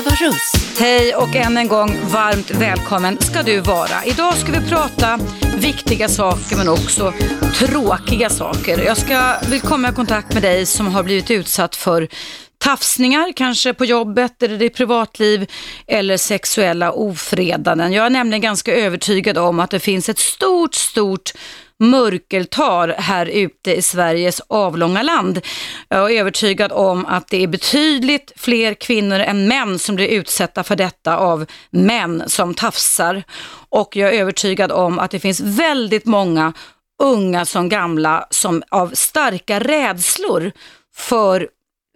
Eva Russ. Hej och än en gång varmt välkommen ska du vara. Idag ska vi prata viktiga saker men också tråkiga saker. Jag ska, vill komma i kontakt med dig som har blivit utsatt för tafsningar, kanske på jobbet eller i privatliv eller sexuella ofredanden. Jag är nämligen ganska övertygad om att det finns ett stort, stort mörkeltal här ute i Sveriges avlånga land. Jag är övertygad om att det är betydligt fler kvinnor än män som blir utsatta för detta av män som tafsar. Och jag är övertygad om att det finns väldigt många unga som gamla som av starka rädslor för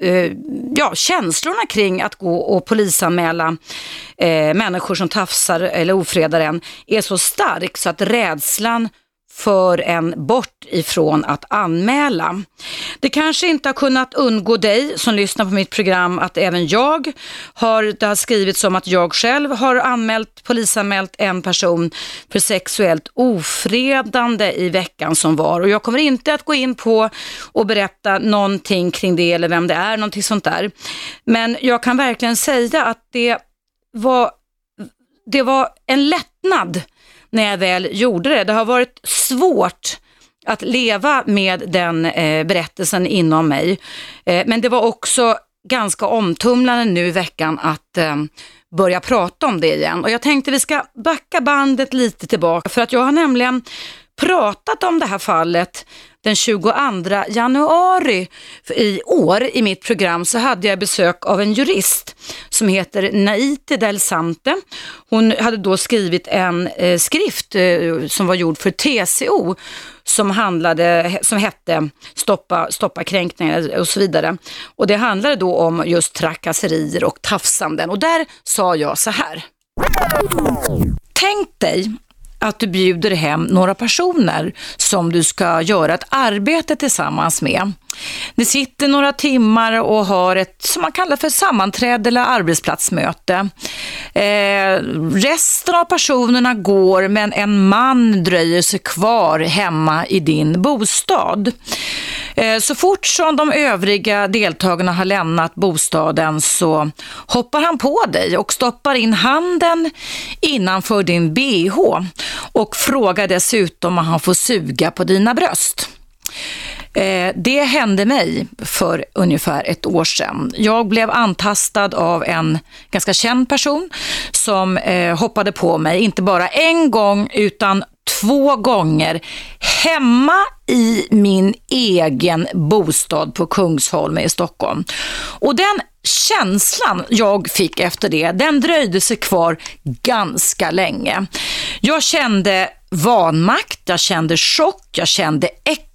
eh, ja, känslorna kring att gå och polisanmäla eh, människor som tafsar eller ofredar en är så stark så att rädslan för en bort ifrån att anmäla. Det kanske inte har kunnat undgå dig som lyssnar på mitt program att även jag har, det har skrivits om att jag själv har anmält, polisanmält en person för sexuellt ofredande i veckan som var och jag kommer inte att gå in på och berätta någonting kring det eller vem det är, någonting sånt där. Men jag kan verkligen säga att det var, det var en lättnad när jag väl gjorde det. Det har varit svårt att leva med den eh, berättelsen inom mig. Eh, men det var också ganska omtumlande nu i veckan att eh, börja prata om det igen. Och jag tänkte vi ska backa bandet lite tillbaka för att jag har nämligen pratat om det här fallet den 22 januari i år i mitt program så hade jag besök av en jurist som heter Naite Del Sante. Hon hade då skrivit en eh, skrift eh, som var gjord för TCO som, handlade, som hette Stoppa, stoppa kränkningar och så vidare. Och det handlade då om just trakasserier och tafsanden och där sa jag så här. Tänk dig att du bjuder hem några personer som du ska göra ett arbete tillsammans med. Ni sitter några timmar och har ett som man kallar för sammanträde eller arbetsplatsmöte. Eh, resten av personerna går men en man dröjer sig kvar hemma i din bostad. Eh, så fort som de övriga deltagarna har lämnat bostaden så hoppar han på dig och stoppar in handen innanför din bh och frågar dessutom om han får suga på dina bröst. Eh, det hände mig för ungefär ett år sedan. Jag blev antastad av en ganska känd person som eh, hoppade på mig, inte bara en gång utan två gånger hemma i min egen bostad på Kungsholmen i Stockholm. Och den känslan jag fick efter det, den dröjde sig kvar ganska länge. Jag kände vanmakt, jag kände chock, jag kände äckel.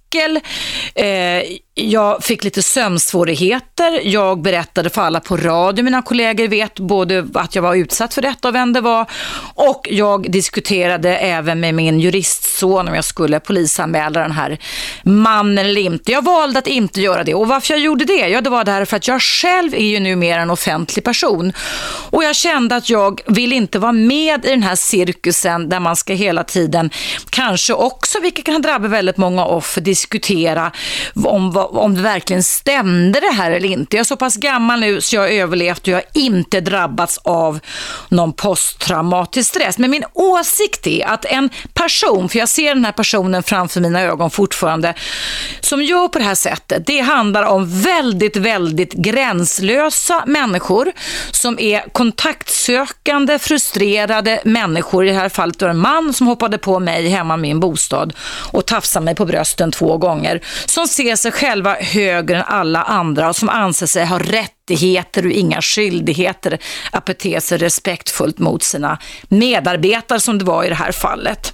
Eh, jag fick lite sömnsvårigheter. Jag berättade för alla på radio, mina kollegor vet både att jag var utsatt för detta och vem det var. Och jag diskuterade även med min juristson om jag skulle polisanmäla den här mannen eller inte. Jag valde att inte göra det. Och varför jag gjorde det? Ja, det var därför att jag själv är ju numera en offentlig person. Och jag kände att jag vill inte vara med i den här cirkusen där man ska hela tiden, kanske också, vilket kan drabba väldigt många offer, diskutera om vad om det verkligen stämde det här eller inte. Jag är så pass gammal nu så jag har överlevt och jag har inte drabbats av någon posttraumatisk stress. Men min åsikt är att en person, för jag ser den här personen framför mina ögon fortfarande, som gör på det här sättet, det handlar om väldigt, väldigt gränslösa människor som är kontaktsökande, frustrerade människor. I det här fallet var det en man som hoppade på mig hemma i min bostad och tafsade mig på brösten två gånger, som ser sig själv själva högre än alla andra och som anser sig ha rätt rättigheter och inga skyldigheter att bete sig respektfullt mot sina medarbetare som det var i det här fallet.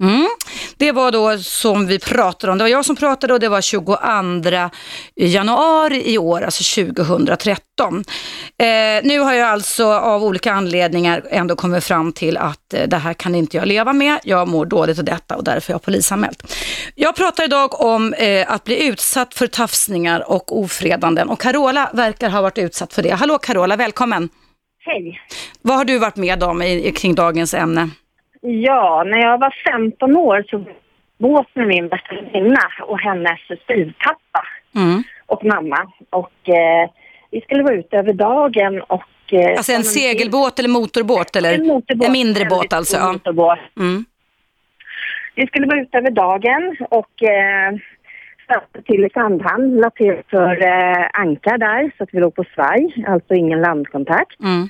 Mm. Det var då som vi pratade om. Det var jag som pratade och det var 22 januari i år, alltså 2013. Eh, nu har jag alltså av olika anledningar ändå kommit fram till att eh, det här kan inte jag leva med. Jag mår dåligt av detta och därför har jag polisanmält. Jag pratar idag om eh, att bli utsatt för tafsningar och ofredanden och Carola verkar ha varit utsatt för det. Hallå Carola, välkommen! Hej! Vad har du varit med om i, kring dagens ämne? Ja, när jag var 15 år så båt med min bästa väninna och hennes styvpappa mm. och mamma. Och eh, vi skulle vara ute över dagen och eh, Alltså en segelbåt eller motorbåt eller en, motorbåt, en mindre båt alltså? Ja. motorbåt. Mm. Vi skulle vara ute över dagen och eh, satte till Sandhamn, la till för eh, ankar där så att vi låg på svaj, alltså ingen landkontakt. Mm.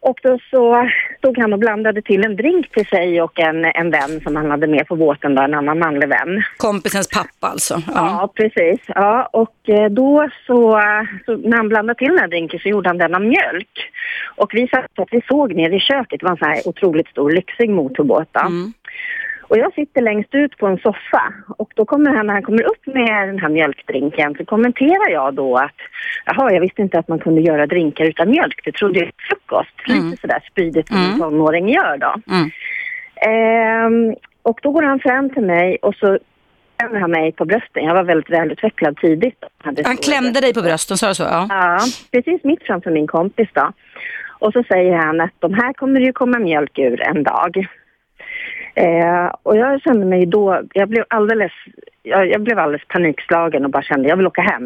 Och då så stod han och blandade till en drink till sig och en, en vän som han hade med på båten, då, en annan manlig vän. Kompisens pappa alltså? Ja. Ja, precis. Ja, och eh, då så, så när han blandade till den här drinken så gjorde han den av mjölk. Och vi satt att vi såg ner i köket, det var en sån här otroligt stor lyxig motorbåt. Mm. Och jag sitter längst ut på en soffa och då kommer han, när han kommer upp med den här mjölkdrinken så kommenterar jag då att jaha, jag visste inte att man kunde göra drinkar utan mjölk. Det trodde jag frukost. Mm. Lite sådär spydigt som en Mm. tonåring gör då. Mm. Ehm, och då går han fram till mig och så klämmer han mig på brösten. Jag var väldigt välutvecklad tidigt. Han klämde dig på brösten, sa du så? Ja. Ja, precis mitt framför min kompis då. Och så säger han att de här kommer ju komma mjölk ur en dag. Eh, och jag kände mig då, jag blev alldeles, jag, jag blev alldeles panikslagen och bara kände jag vill åka hem.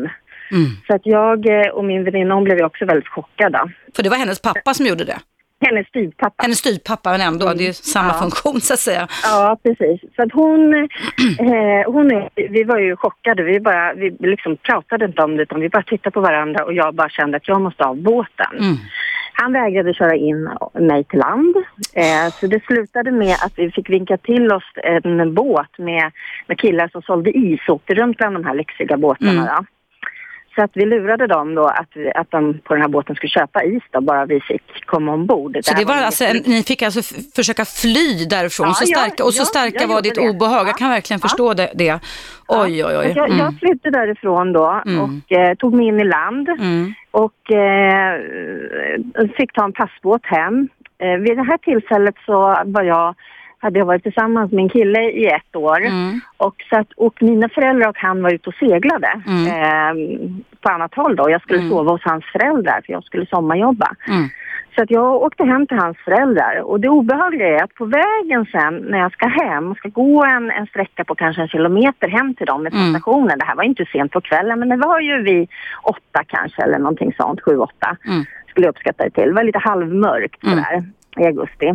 Mm. Så att jag eh, och min väninna hon blev också väldigt chockade. För det var hennes pappa som gjorde det? Hennes styvpappa. Hennes styvpappa, men ändå, det är ju samma Ja. funktion så att säga. Ja, precis. Så att hon, eh, hon är, vi var ju chockade. Vi, bara, vi liksom pratade inte om det utan vi bara tittade på varandra och jag bara kände att jag måste av båten. Mm. Han vägrade köra in mig till land. Eh, så det slutade med att vi fick vinka till oss en båt med, med killar som sålde is och åkte runt bland de här lyxiga båtarna. Mm. Så att vi lurade dem då att, vi- att de på den här båten skulle köpa is då, bara vi fick komma ombord. Så det var ju alltså, en, ni fick alltså försöka fly därifrån, Ja, så ja, starka, och så ja, starka var ditt det. obehag. Jag Ja. kan verkligen Ja. förstå det. det. Oj, oj, oj. Så Jag, Mm. jag flydde därifrån då Mm. och eh, tog mig in i land Mm. och eh, fick ta en passbåt hem. Eh, vid det här tillfället så var jag, hade jag varit tillsammans med en kille i ett år. Mm. Och, så att, och mina föräldrar och han var ute och seglade Mm. eh, på annat håll då. Jag skulle Mm. sova hos hans föräldrar för jag skulle sommarjobba. Mm. Så att jag åkte hem till hans föräldrar och det obehagliga är att på vägen sen när jag ska hem, ska gå en, en sträcka på kanske en kilometer hem till dem med Mm. stationen. Det här var inte sent på kvällen men det var ju vid åtta kanske eller någonting sånt, sju, åtta Mm. skulle jag uppskatta det till. Det var lite halvmörkt sådär i augusti.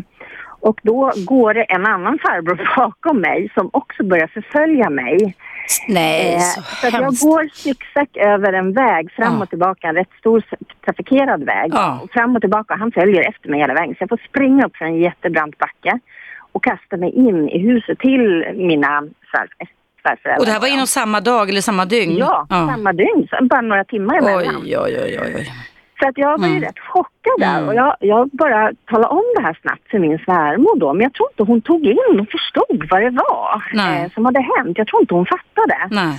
Och då går det en annan farbror bakom mig som också börjar förfölja mig. Nej, Eh, så så att jag går zigzag över en väg fram Ja. och tillbaka, en rätt stor trafikerad väg. Ja. Och fram och tillbaka, han följer efter mig hela vägen. Så jag får springa upp för en jättebrant backe och kasta mig in i huset till mina svär- svärföräldrar. Och det här var inom samma dag eller samma dygn? Ja, samma dygn, så bara några timmar emellan. Oj, oj, oj, oj. Så att jag var ju Mm. rätt chockad där Mm. och jag, jag bara talade om det här snabbt för min svärmor då. Men jag tror inte hon tog in och förstod vad det var eh, som hade hänt. Jag tror inte hon fattade. Nej.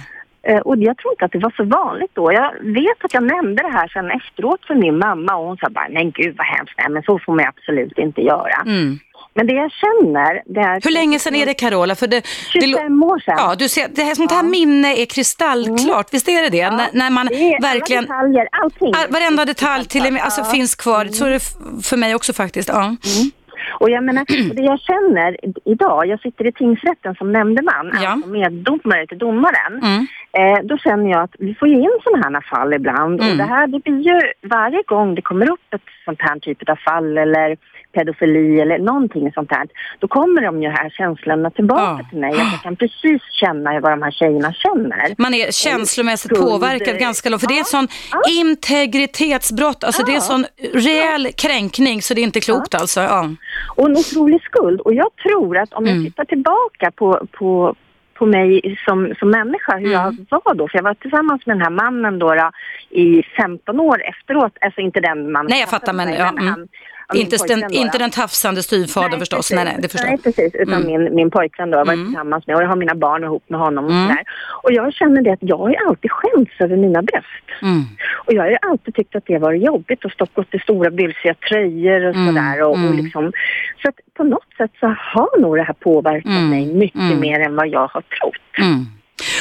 Eh, och jag tror inte att det var så vanligt då. Jag vet att jag nämnde det här sen efteråt för min mamma och hon sa bara, men gud vad hemskt, nej men så får man absolut inte göra. Mm. Men det jag känner, det är... Hur länge sedan är det Carola? För det, det, lo- 25 år sedan. ja, du ser, det här, sånt här Ja. minne är kristallklart, visst är det det? När, när man det är verkligen, alla detaljer, allting. all, varenda detalj till alltså, Ja. finns kvar. Så är det för mig också faktiskt. Ja. Och jag menar, och det jag känner idag, jag sitter i tingsrätten som nämndeman, Ja. alltså meddomare till domaren. Mm. Eh, då känner jag att vi får ju in sådana här fall ibland. Mm. Och det här, det blir ju varje gång det kommer upp ett sånt här typ av fall eller pedofili eller någonting sånt här. Då kommer de ju här känslorna tillbaka Ja. till mig. Jag kan precis känna vad de här tjejerna känner. Man är känslomässigt Skuld. påverkad ganska långt. För det är sån Ja. integritetsbrott, alltså det är sån rejäl kränkning så det är inte klokt alltså. Ja. Och en otrolig skuld. Och jag tror att om jag Mm. tittar tillbaka på, på, på mig som, som människa, hur jag Mm. var då. För jag var tillsammans med den här mannen då, då i 15 år efteråt. Alltså inte den mannen. Nej, jag fattar, men, ja, mm. han- ja, Inte, pojkvän den, då, inte den tafsande styvfadern förstås. precis. Nej, nej, det förstår Nej, precis. Utan Mm. min, min pojkvän då, jag varit Mm. tillsammans med och jag har mina barn ihop med honom och Mm. sådär. Och jag känner det att jag har alltid skämts över mina bröst. Mm. Och jag har alltid tyckt att det var jobbigt att stoppa upp i stora bylsiga tröjor och Mm, sådär. Och, och mm. liksom, så att på något sätt så har nog det här påverkat Mm, mig mycket mer än vad jag har trott.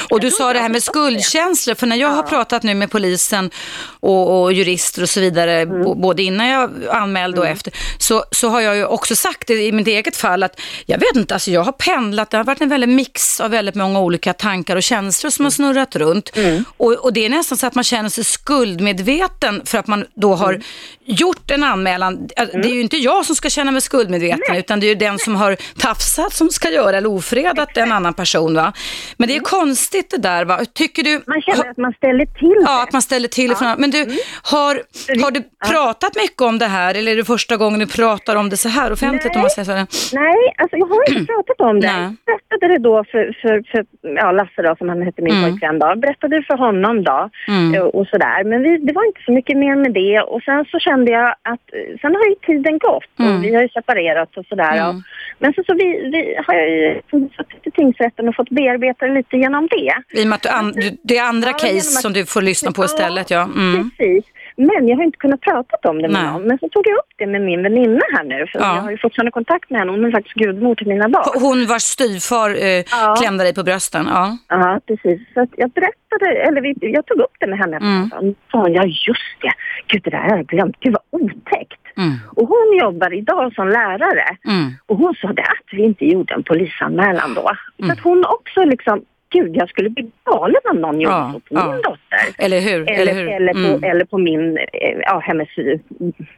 Mm. Och du sa det här med skuldkänslor, för när jag har pratat nu med polisen och, och jurister och så vidare, Mm. både innan jag anmälde och efter, så, så har jag ju också sagt i mitt eget fall att jag vet inte, alltså jag har pendlat, det har varit en väldig mix av väldigt många olika tankar och känslor som har snurrat runt. Mm. Och, och det är nästan så att man känner sig skuldmedveten för att man då har Mm. Gjort en anmälan. Det är ju inte jag som ska känna mig skuldmedveten, utan det är ju den som har tafsat som ska göra eller ofredat en annan person. Va? Men det är konstigt det där. Va? Tycker du... Mm. Man känner att man ställer till Ja, det. att man ställer till för- Men du, har, har du pratat mycket om det här eller är det första gången du pratar om det så här offentligt? Om man säger så? Nej, alltså jag har inte pratat om det. Nej. Jag berättade det då för, för, för ja, Lasse då, som han hette, min Mm. pojkvän då. Berättade det för honom då Mm. eh, och sådär. Men vi, det var inte så mycket mer med det. Och sen så kände jag att, eh, sen har ju tiden gått Mm. och vi har ju separerat och sådär. Mm. Och, men så, så vi, vi har jag ju suttit i tingsrätten och fått bearbeta lite genom det. I och med att du an, det är andra Ja, case att- som du får lyssna på istället. Ja. Mm. Precis. Men jag har inte kunnat prata om det med Nej. någon. Men så tog jag upp det med min väninna här nu. För Ja. jag har ju fortfarande kontakt med henne. Hon är faktiskt gudmor till mina barn. Hon vars styvfar eh, Ja. klämde dig på brösten. Ja. Ja, precis. Så jag berättade, eller vi, jag tog upp det med henne. Mm. Mm. Sa hon, ja just det. Gud, det där har jag glömt. Gud vad otäckt. Mm. Och hon jobbar idag som lärare. Mm. Och hon sa det att vi inte gjorde en polisanmälan då. Mm. Så att hon också liksom, gud jag skulle bli galen om någon gjorde Ja, så på ja. min dotter. Eller hur? Eller, Eller hur? eller, på, Mm. eller på min, eh, ja hennes,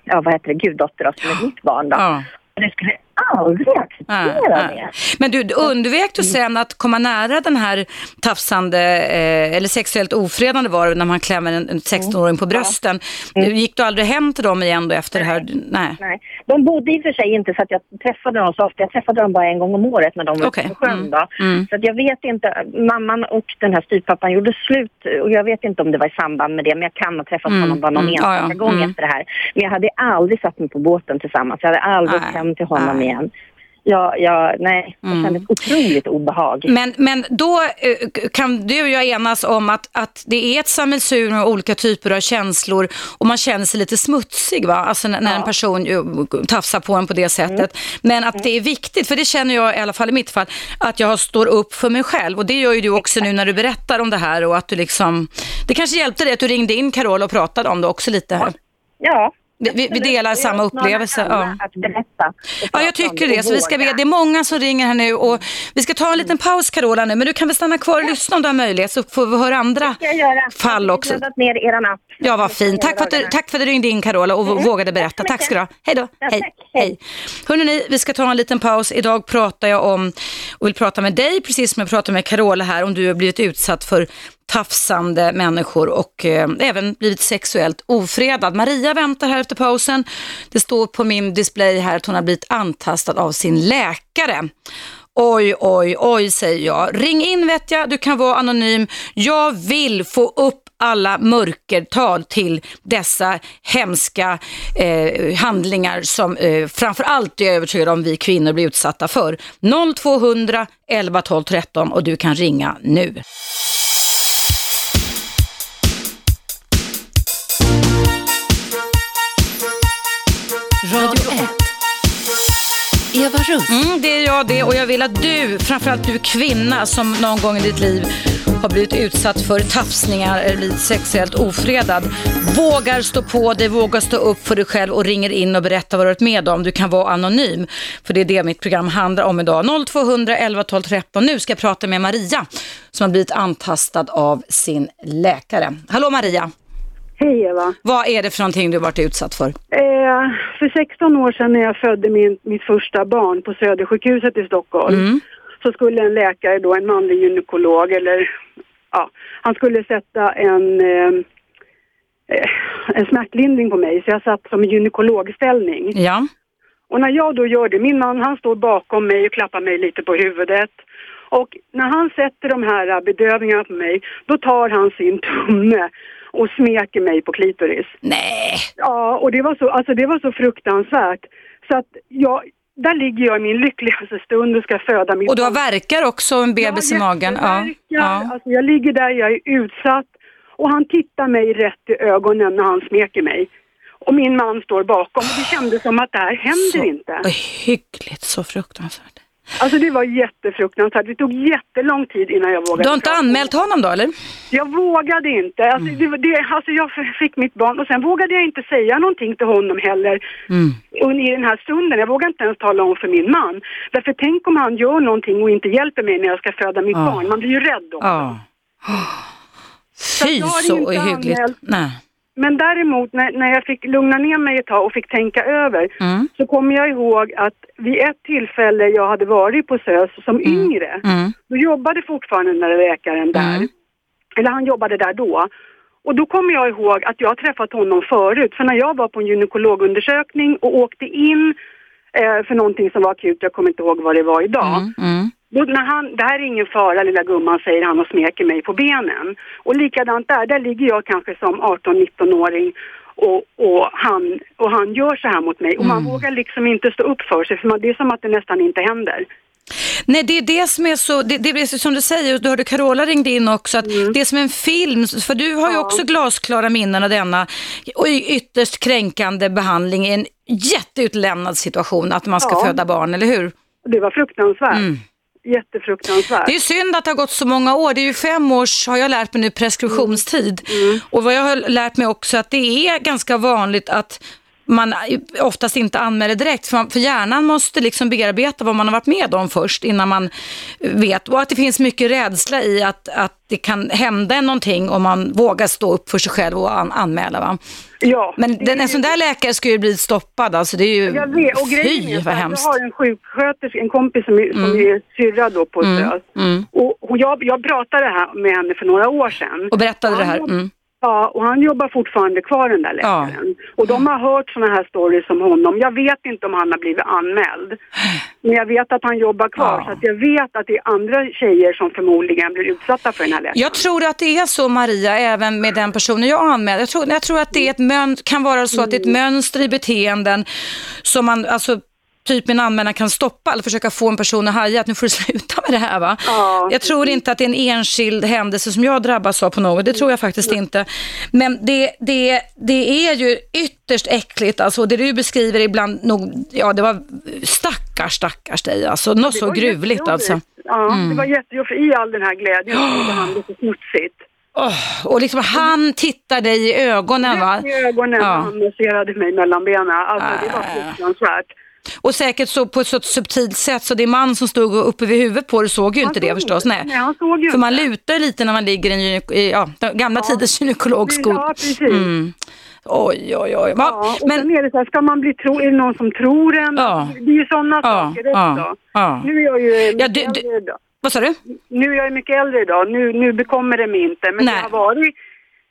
ja vad heter det, guddotter som är mitt barn då. Ja. Det skulle aldrig acceptera Nej, det. nej. Men du, undvek du sen att komma nära den här tafsande eh, eller sexuellt ofredande var det när man klämmer en, en 16-åring på brösten. Gick du aldrig hem till dem igen då efter det här? Nej. Nej. De bodde i och för sig inte så att jag träffade dem så ofta. Jag träffade dem bara en gång om året när de var ute på sjön. Mm. Då. Mm. Så att jag vet inte. Mamman och den här styvpappan gjorde slut och jag vet inte om det var i samband med det men jag kan ha träffat Mm. honom bara någon Mm. enstaka Ja, ja. gång Mm. efter det här. Men jag hade aldrig satt mig på båten tillsammans. Jag hade aldrig Nej. hem till honom Nej. igen. Jag, jag, nej, jag Mm. kände ett otroligt obehag. Men, men då eh, kan du och jag enas om att, att det är ett sammelsurium av olika typer av känslor och man känner sig lite smutsig va? Alltså när, när en person ju tafsar på en på det sättet. Men att det är viktigt, för det känner jag i alla fall i mitt fall, att jag står upp för mig själv och det gör ju du också nu när du berättar om det här och att du liksom, det kanske hjälpte dig att du ringde in Carola och pratade om det också lite här. Ja. Vi, vi, vi delar samma upplevelse. Ja. Att berätta. Och Ja, jag tycker det. Så vi ska be, det är många som ringer här nu och vi ska ta en liten paus Carola nu, men du kan väl stanna kvar och lyssna om du har möjlighet så får vi höra andra fall Jag har också. ner app. Ja, vad fint. Tack för, att du, tack för att du ringde in Carola och vågade berätta. Tack ska du ha. Hej då. Ja, Hej. Hej. Hörrni, vi ska ta en liten paus. Idag pratar jag om, och vill prata med dig, precis som jag pratade med Carola här, om du har blivit utsatt för tafsande människor och eh, även blivit sexuellt ofredad. Maria väntar här efter pausen. Det står på min display här att hon har blivit antastad av sin läkare. Oj, oj, oj säger jag. Ring in vet jag, du kan vara anonym. Jag vill få upp alla mörkertal till dessa hemska eh, handlingar som eh, framför allt är jag övertygad om vi kvinnor blir utsatta för. 0200 11 12 13 och du kan ringa nu. Radio 1. Eva Russ. Mm, det är jag det och jag vill att du, framförallt du kvinna som någon gång i ditt liv har blivit utsatt för tafsningar eller blivit sexuellt ofredad, vågar stå på dig, vågar stå upp för dig själv och ringer in och berättar vad du varit med om. Du kan vara anonym, för det är det mitt program handlar om idag. 0200 11 12 13. Nu ska jag prata med Maria som har blivit antastad av sin läkare. Hallå Maria, Hej Eva. vad är det för någonting du varit utsatt för? Eh, för 16 år sedan när jag födde min, mitt första barn på Södersjukhuset i Stockholm Mm. så skulle en läkare då, en manlig gynekolog eller ja, han skulle sätta en, eh, eh, en smärtlindring på mig så jag satt som i gynekologställning. Ja, Och när jag då gör det, min man han står bakom mig och klappar mig lite på huvudet. Och när han sätter de här bedövningarna på mig, då tar han sin tumme och smeker mig på klitoris. nej, Ja, och det var så, alltså det var så fruktansvärt. Så att jag, där ligger jag i min lyckligaste stund och ska föda mitt och du har verkar också en bebis i magen. Ja, ja. Alltså jag ligger där, jag är utsatt och han tittar mig rätt i ögonen när han smeker mig. Och min man står bakom och det kändes som att det här händer Så inte. Ohyggligt, så fruktansvärt. Alltså det var jättefruktansvärt. Det tog jättelång tid innan jag vågade. Du har inte prata. anmält honom då eller? Jag vågade inte. Alltså, Mm. det, det, alltså jag fick mitt barn och sen vågade jag inte säga någonting till honom heller Mm. i den här stunden. Jag vågade inte ens tala om för min man. Därför tänk om han gör någonting och inte hjälper mig när jag ska föda mitt Ja. barn. Man blir ju rädd då. Ja. Fy så inte hyggligt. anmält. Nej. Men däremot när, när jag fick lugna ner mig ett tag och fick tänka över Mm. så kommer jag ihåg att vid ett tillfälle jag hade varit på SÖS som yngre, Mm. då jobbade fortfarande den där läkaren där. Mm. Eller han jobbade där då. Och då kommer jag ihåg att jag träffat honom förut. För när jag var på en gynekologundersökning och åkte in eh, för någonting som var akut, jag kommer inte ihåg vad det var idag. Mm. Mm. Då, när han, det här är ingen fara lilla gumman, säger han och smeker mig på benen. Och likadant där, där ligger jag kanske som 18-19-åring och, och, han, och han gör så här mot mig. Och man vågar liksom inte stå upp för sig, för man, det är som att det nästan inte händer. Nej, det är det som är så, det, det är som du säger, du hörde Carola ringde in också, att Mm. det är som en film, för du har ju också glasklara minnen av denna och ytterst kränkande behandling i en jätteutlämnad situation, att man ska Ja. föda barn, eller hur? Det var fruktansvärt. Mm. Jättefruktansvärt. Det är synd att det har gått så många år. Det är ju fem års, har jag lärt mig nu, preskriptionstid. Och vad jag har lärt mig också att det är ganska vanligt att man oftast inte anmäler direkt, för, man, för hjärnan måste liksom bearbeta vad man har varit med om först innan man vet. Och att det finns mycket rädsla i att, att det kan hända någonting om man vågar stå upp för sig själv och an, anmäla. Va? Ja, Men den, en sån där läkare ska ju bli stoppad, alltså det är ju, Jag vet, och fy är vad hemskt. jag har en sjuksköterska, en kompis som som är syrra då på Mm, SÖS. mm. Och, och jag, jag pratade här med henne för några år sedan. Och berättade det här. Han- Mm. Ja, och han jobbar fortfarande kvar den där läkaren. Och de har hört sådana här stories som honom. Jag vet inte om han har blivit anmäld. Men jag vet att han jobbar kvar. Ja. Så att jag vet att det är andra tjejer som förmodligen blir utsatta för den här läkaren. Jag tror att det är så Maria, även med den personen jag anmälde. Jag tror, jag tror att det är ett mön, kan vara så att det är ett mönster i beteenden som man, alltså typ en anmälan kan stoppa eller försöka få en person att haja att nu får du sluta med det här va. Ja, jag tror inte att det är en enskild händelse som jag drabbas av på något, det tror jag faktiskt inte. Men det, det, det är ju ytterst äckligt, alltså det du beskriver ibland nog, ja det var stackars stackars dig alltså, något Det så var gruvligt alltså. Ja, det var jättejobbigt. I all den här glädjen så gjorde han det så smutsigt. Åh, och liksom han tittar dig i ögonen va? I ögonen Ja. han masserade mig mellan benen. Alltså det var Äh. fruktansvärt. Och säkert så på ett så subtilt sätt så det man som stod uppe vid huvudet på det såg ju Han inte det såg förstås. inte. Nej. Nej, han såg ju För man lutar lite när man ligger i en gynek- i, ja, gamla tidens gynekologskor. Ja, precis. Mm. Oj, oj, oj. Ja, och Men, sen är det så här, ska man bli tro, är det någon som tror en? Ja. Det är ju sådana Ja, saker ja, också. ja. Nu är jag ju mycket Ja, du- idag. vad sa du? Nu är jag mycket äldre idag. Nu, nu bekommer det mig inte. Men Nej. det har varit,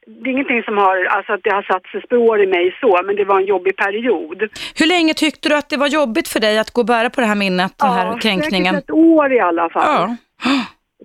det är ingenting som har, alltså att det har satt sig spår i mig så, men det var en jobbig period. Hur länge tyckte du att det var jobbigt för dig att gå och bära på det här minnet, den här kränkningen? säkert ett år i alla fall. Ja.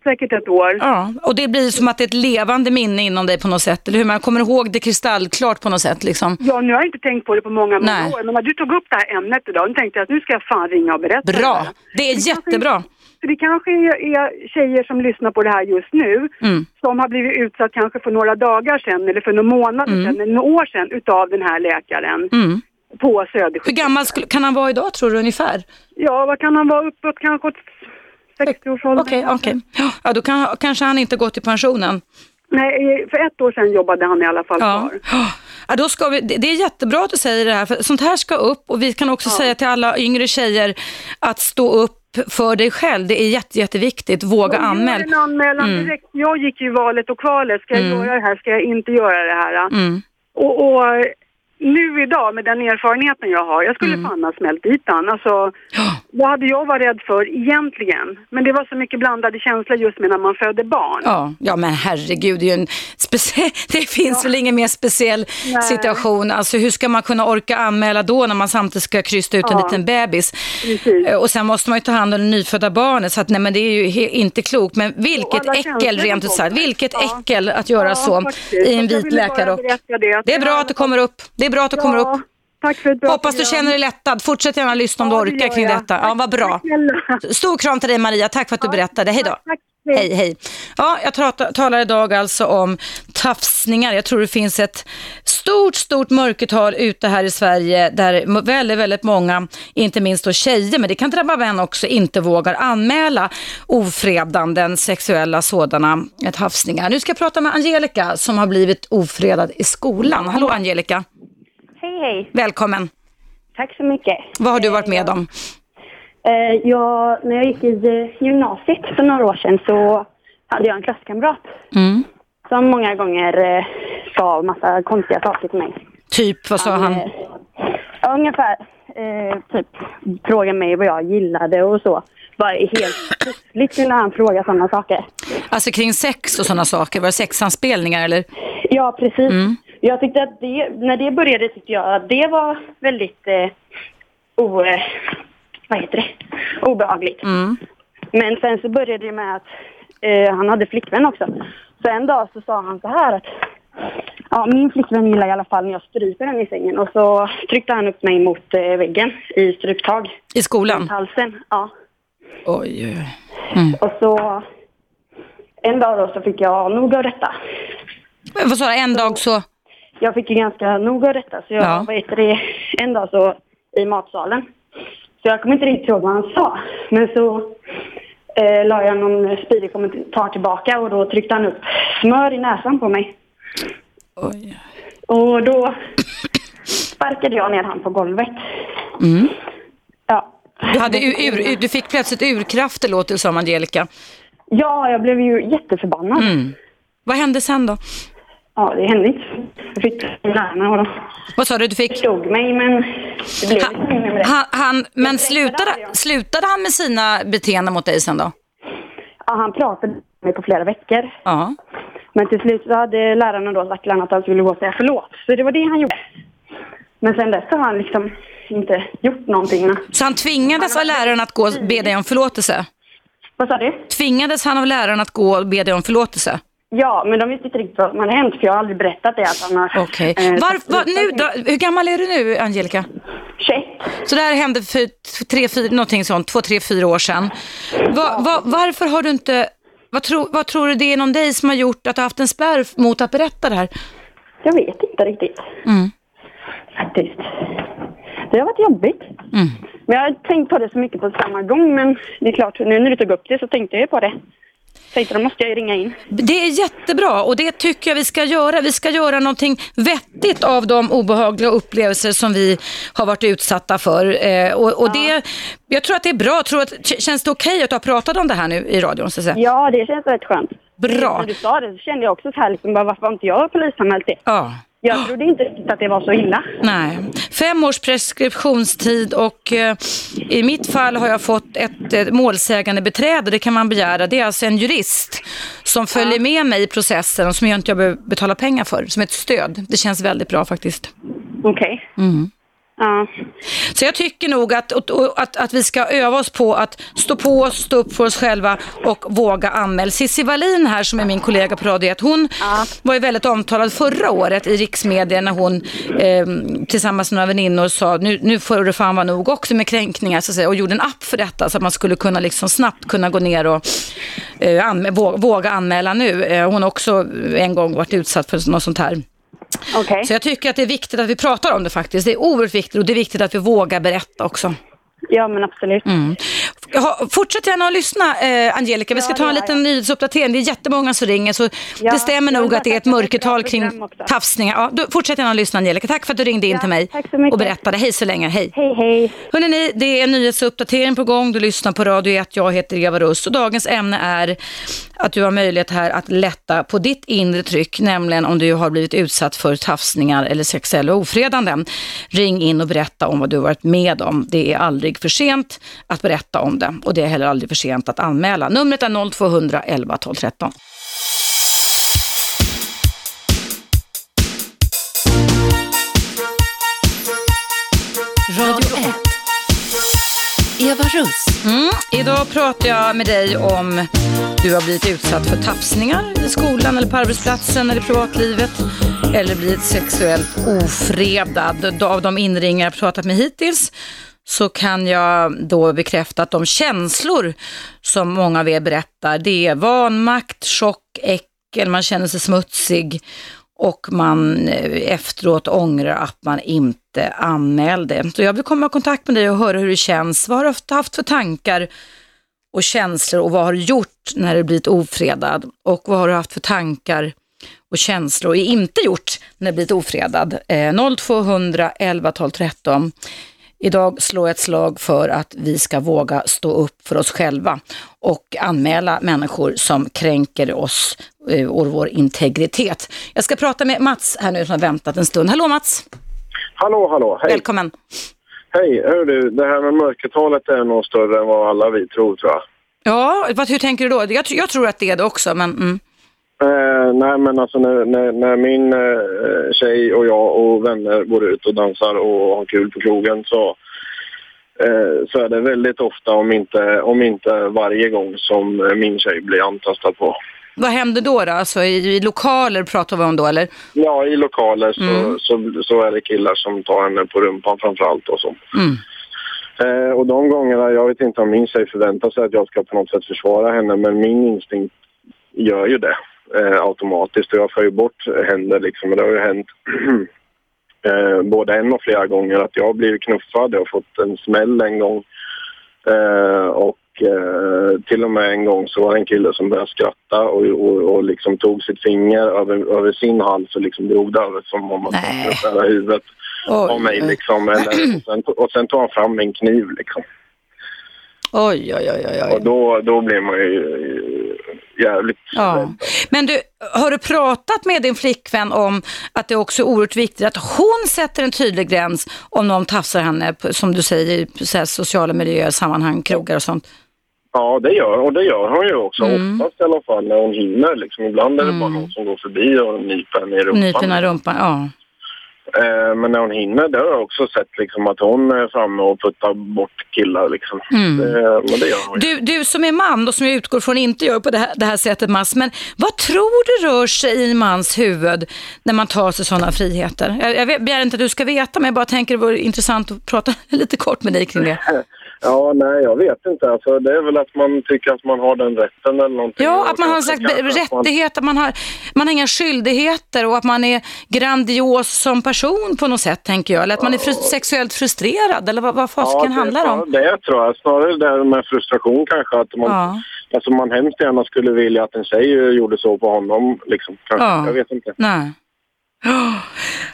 Säkert ett år. ja, och det blir som att det är ett levande minne inom dig på något sätt, eller hur? Man kommer ihåg det kristallklart på något sätt liksom. Ja, nu har jag inte tänkt på det på många, många år. Men när du tog upp det här ämnet idag, nu tänkte jag att nu ska jag fan ringa och berätta Bra, det det är kanske- jättebra. För det kanske är, tjejer som lyssnar på det här just nu Mm. som har blivit utsatt kanske för några dagar sedan eller för några månader sedan eller några år sedan utav den här läkaren Mm. på Hur Södersjukhuset. gammal skulle, kan han vara idag tror du ungefär? Ja, vad kan han vara uppåt kanske åt 60-årsåldern? Okej, okej. Ja, då kan, kanske han inte gått i pensionen. Nej, för ett år sedan jobbade han i alla fall Ja. kvar. Ja, då ska vi, det är jättebra att du säger det här, för sånt här ska upp och vi kan också säga till alla yngre tjejer att stå upp för dig själv. Det är jätte, jätteviktigt. Våga Jag gör anmäl. en anmälan Mm. direkt. Jag gick ju valet och kvalet. Ska jag göra det här? Ska jag inte göra det här? Mm. Och, och nu idag med den erfarenheten jag har, jag skulle Mm. fan ha smält dit han. Alltså, vad hade jag varit rädd för egentligen? Men det var så mycket blandade känslor just med när man föder barn. Ja, ja, men herregud, det, är ju en specie- det finns väl ingen mer speciell Nej. situation. Alltså, hur ska man kunna orka anmäla då när man samtidigt ska krysta ut en Ja. liten bebis? Precis. Eh, Och sen måste man ju ta hand om det nyfödda barnet, så att, nej, men det är ju inte klokt. Men vilket äckel, rent ut sagt. Vilket Ja. äckel att göra Ja, så faktiskt. i en vit läkarrock. Det, Det är bra att det kommer upp. Det är bra att det kommer upp. Tack för ett bra Hoppas du känner dig lättad. Fortsätt gärna lyssna om Ja, du orkar kring jag. detta. Ja, vad bra. Stor kram till dig Maria. Tack för att du berättade. Hej då. Tack, Hej, hej. Ja, jag talar, talar idag alltså om tafsningar. Jag tror det finns ett stort, stort mörkertal ute här i Sverige där väldigt, väldigt många, inte minst då tjejer, men det kan drabba män också, inte vågar anmäla ofredanden, sexuella sådana tafsningar. Nu ska jag prata med Angelica som har blivit ofredad i skolan. Hallå Angelica. Hej, hej. Välkommen. Tack så mycket. Vad har du varit med om? Eh, jag, när jag gick i eh, gymnasiet för några år sedan så hade jag en klasskamrat Mm. som många gånger eh, sa massa konstiga saker till mig. Typ, vad sa han? eh, ja, ungefär eh, typ fråga mig vad jag gillade och så. Bara helt plötsligt kunde han fråga sådana saker. Alltså kring sex och sådana saker, var det sexanspelningar eller? Ja, precis. Jag tyckte att det, när det började tyckte jag att det var väldigt eh, o, eh, vad heter det? obehagligt. Mm. Men sen så började det med att eh, han hade flickvän också. Så en dag så sa han så här att ja, min flickvän gillar i alla fall när jag stryper henne i sängen. Och så tryckte han upp mig mot eh, väggen i stryptag. I skolan? Halsen, ja. Oj, oj, oj. Och så en dag då så fick jag nog av detta. Vad sa du, en dag så? Jag fick ju ganska nog av detta så jag, Ja. vad heter det, en dag så i matsalen. Så jag kommer inte riktigt ihåg vad han sa. Men så eh, la jag någon spydig kommentar tillbaka och då tryckte han upp smör i näsan på mig. Oj. Och då sparkade jag ner han på golvet. Mm. Ja. Du, hade ur, ur, du fick plötsligt urkrafter låter det som Angelica. ja, jag blev ju jätteförbannad. Mm. Vad hände sen då? Ja, det hände inte. Jag fick lärarna och de Vad sa du, du fick? förstod mig men det blev inte mer med det. Han, han, men slutade, slutade han med sina beteenden mot dig sen då? Ja, han pratade med mig på flera veckor. Ja. Men till slut så hade lärarna då sagt till honom att han skulle gå och säga förlåt. Så det var det han gjorde. Men sen dess har han liksom inte gjort någonting. Så han tvingades av läraren att gå och be dig om förlåtelse? Vad sa du? Tvingades han av läraren att gå och be dig om förlåtelse? Ja, men de visste inte riktigt vad som hade hänt för jag har aldrig berättat det att han har... Okej. eh, Var, var, nu, då, hur gammal är du nu, Angelica? 21. Så det här hände för tre, fyra, någonting sånt, två, tre, fyra år sedan. Va, va, varför har du inte, vad, tro, vad tror du det är inom dig som har gjort att du har haft en spärr mot att berätta det här? Jag vet inte riktigt. Mm. Faktiskt. Det har varit jobbigt. Mm. Men jag har tänkt på det så mycket på samma gång. Men det är klart, nu när du tog upp det så tänkte jag på det. Tänkte då måste jag ju ringa in. Det är jättebra och det tycker jag vi ska göra. Vi ska göra någonting vettigt av de obehagliga upplevelser som vi har varit utsatta för. Eh, och och det, jag tror att det är bra. Jag tror att, känns det okej att du har pratat om det här nu i radion? Så? Ja, det känns rätt skönt. Bra. När du sa det så kände jag också så här, liksom, bara, varför har inte jag polisanmält det? Ja. Jag trodde inte att det var så illa. Nej, fem års preskriptionstid och eh, i mitt fall har jag fått ett eh, målsägande beträde, det kan man begära. Det är alltså en jurist som följer med mig i processen och som jag inte behöver betala pengar för, som ett stöd. Det känns väldigt bra faktiskt. Okej. Mm. Ja. Så jag tycker nog att, att, att vi ska öva oss på att stå på oss, stå upp för oss själva och våga anmäla. Cissi Wallin här som är min kollega på Radio 1, hon var ju väldigt omtalad förra året i riksmedia när hon eh, tillsammans med några väninnor sa nu, nu får det fan vara nog också med kränkningar så att säga, och gjorde en app för detta så att man skulle kunna liksom snabbt kunna gå ner och eh, anmä- våga, våga anmäla nu. Eh, hon har också en gång varit utsatt för något sånt här. Okay. Så jag tycker att det är viktigt att vi pratar om det faktiskt. Det är oerhört viktigt och det är viktigt att vi vågar berätta också. Ja, men absolut. Mm. Fortsätt gärna att lyssna, eh, Angelica. Vi ska Ja, ta en liten jag. nyhetsuppdatering. Det är jättemånga som ringer, så Ja, det stämmer nog att det är ett mörkertal kring också. tafsningar. Ja, du, fortsätt gärna att lyssna, Angelica. Tack för att du ringde in Ja, till mig och berättade. Hej så länge. Hej. Hej, hej. Hörrni, det är en nyhetsuppdatering på gång. Du lyssnar på Radio 1. Jag heter Eva Russ och dagens ämne är att du har möjlighet här att lätta på ditt inre tryck, nämligen om du har blivit utsatt för tafsningar eller sexuella ofredanden. Ring in och berätta om vad du har varit med om. Det är aldrig för sent att berätta om det och det är heller aldrig för sent att anmäla. Numret är 0200 11 12 13. Radio 1. Eva Russ. Mm. Idag pratar jag med dig om du har blivit utsatt för tafsningar i skolan eller på arbetsplatsen eller i privatlivet eller blivit sexuellt ofredad. Av de inringare jag pratat med hittills så kan jag då bekräfta att de känslor som många av er berättar, det är vanmakt, chock, äckel, man känner sig smutsig och man eh, efteråt ångrar att man inte anmälde. Så jag vill komma i kontakt med dig och höra hur det känns. Vad har du haft för tankar och känslor och vad har du gjort när du blivit ofredad? Och vad har du haft för tankar och känslor och inte gjort när du blivit ofredad? Eh, 0200 11 12 13. Idag slår jag ett slag för att vi ska våga stå upp för oss själva och anmäla människor som kränker oss eh, och vår integritet. Jag ska prata med Mats här nu som har väntat en stund. Hallå Mats! Hallå, hallå, hej. Välkommen! Hej, hör du, det här med mörkertalet är nog större än vad alla vi tror tror jag. Ja, hur tänker du då? Jag, jag tror att det är det också, men... Mm. Eh, nej men alltså när, när, när min eh, tjej och jag och vänner går ut och dansar och har kul på krogen så, eh, så är det väldigt ofta, om inte, om inte varje gång, som min tjej blir antastad på. Vad händer då? då? Alltså, i, I lokaler pratar vi om då, eller? Ja, i lokaler så, Mm. så, så är det killar som tar henne på rumpan framför allt och så. Mm. Eh, och de gångerna, jag vet inte om min tjej förväntar sig att jag ska på något sätt försvara henne, men min instinkt gör ju det eh, automatiskt. Och jag får ju bort händer liksom. Och det har ju hänt eh, både en och flera gånger att jag har blivit knuffad. Jag har fått en smäll en gång. Eh, och eh, till och med en gång så var det en kille som började skratta och, och, och liksom tog sitt finger över, över sin hals och liksom drog det över som om man skulle huvudet av Oj, mig oj, liksom. Eller, och, sen, och sen tog han fram en kniv liksom. oj, oj, oj, oj. Och då, då blir man ju jävligt Ja. Men du, har du pratat med din flickvän om att det också är oerhört viktigt att hon sätter en tydlig gräns om någon tafsar henne, som du säger, i så sociala miljöer, sammanhang, krogar och sånt? Ja, det gör, och det gör hon ju också. Mm. Oftast i alla fall när hon hinner. Liksom. Ibland är det bara någon som går förbi och nyper henne i rumpan. Nypna rumpan, ja. Eh, men när hon hinner, det har jag också sett liksom, att hon är framme och puttar bort killar. Liksom. Mm. Det, men det gör hon. Du, du som är man och som jag utgår från inte gör på det här, det här sättet Mats, men vad tror du rör sig i en mans huvud när man tar sig sådana friheter? Jag, jag begär inte att du ska veta, men jag bara tänker det vore intressant att prata lite kort med dig kring det. Ja, nej, jag vet inte. Alltså, det är väl att man tycker att man har den rätten eller någonting. Ja, att man har en slags rättighet, att man har, man har inga skyldigheter och att man är grandios som person på något sätt, tänker jag. Eller att man är fru- sexuellt frustrerad, eller vad, vad fasiken det, handlar ja, om. det tror jag. Snarare det här med frustration kanske. Att man, Ja. alltså, man hemskt gärna skulle vilja att en tjej gjorde så på honom. Liksom, kanske. Ja. Jag vet inte. Nej.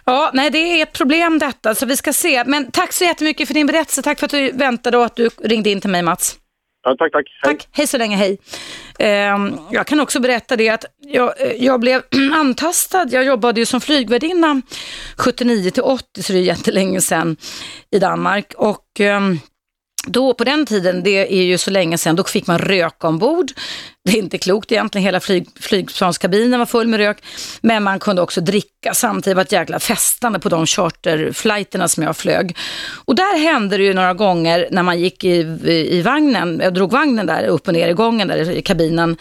Ja, nej, det är ett problem detta, så vi ska se. Men tack så jättemycket för din berättelse. Tack för att du väntade och att du ringde in till mig, Mats. Ja, tack, tack. Hej. Tack, hej så länge, hej. Ehm, jag kan också berätta det att jag, eh, jag blev antastad. Jag jobbade ju som flygvärdinna 79 till 80, så det är jättelänge sedan i Danmark. Och ehm, då på den tiden, det är ju så länge sedan, då fick man röka ombord. Det är inte klokt egentligen, hela flyg, flygplanskabinen var full med rök. Men man kunde också dricka samtidigt, det var ett jäkla festande på de charterflighterna som jag flög. Och där hände det ju några gånger när man gick i, i vagnen, jag drog vagnen där upp och ner i gången där i kabinen.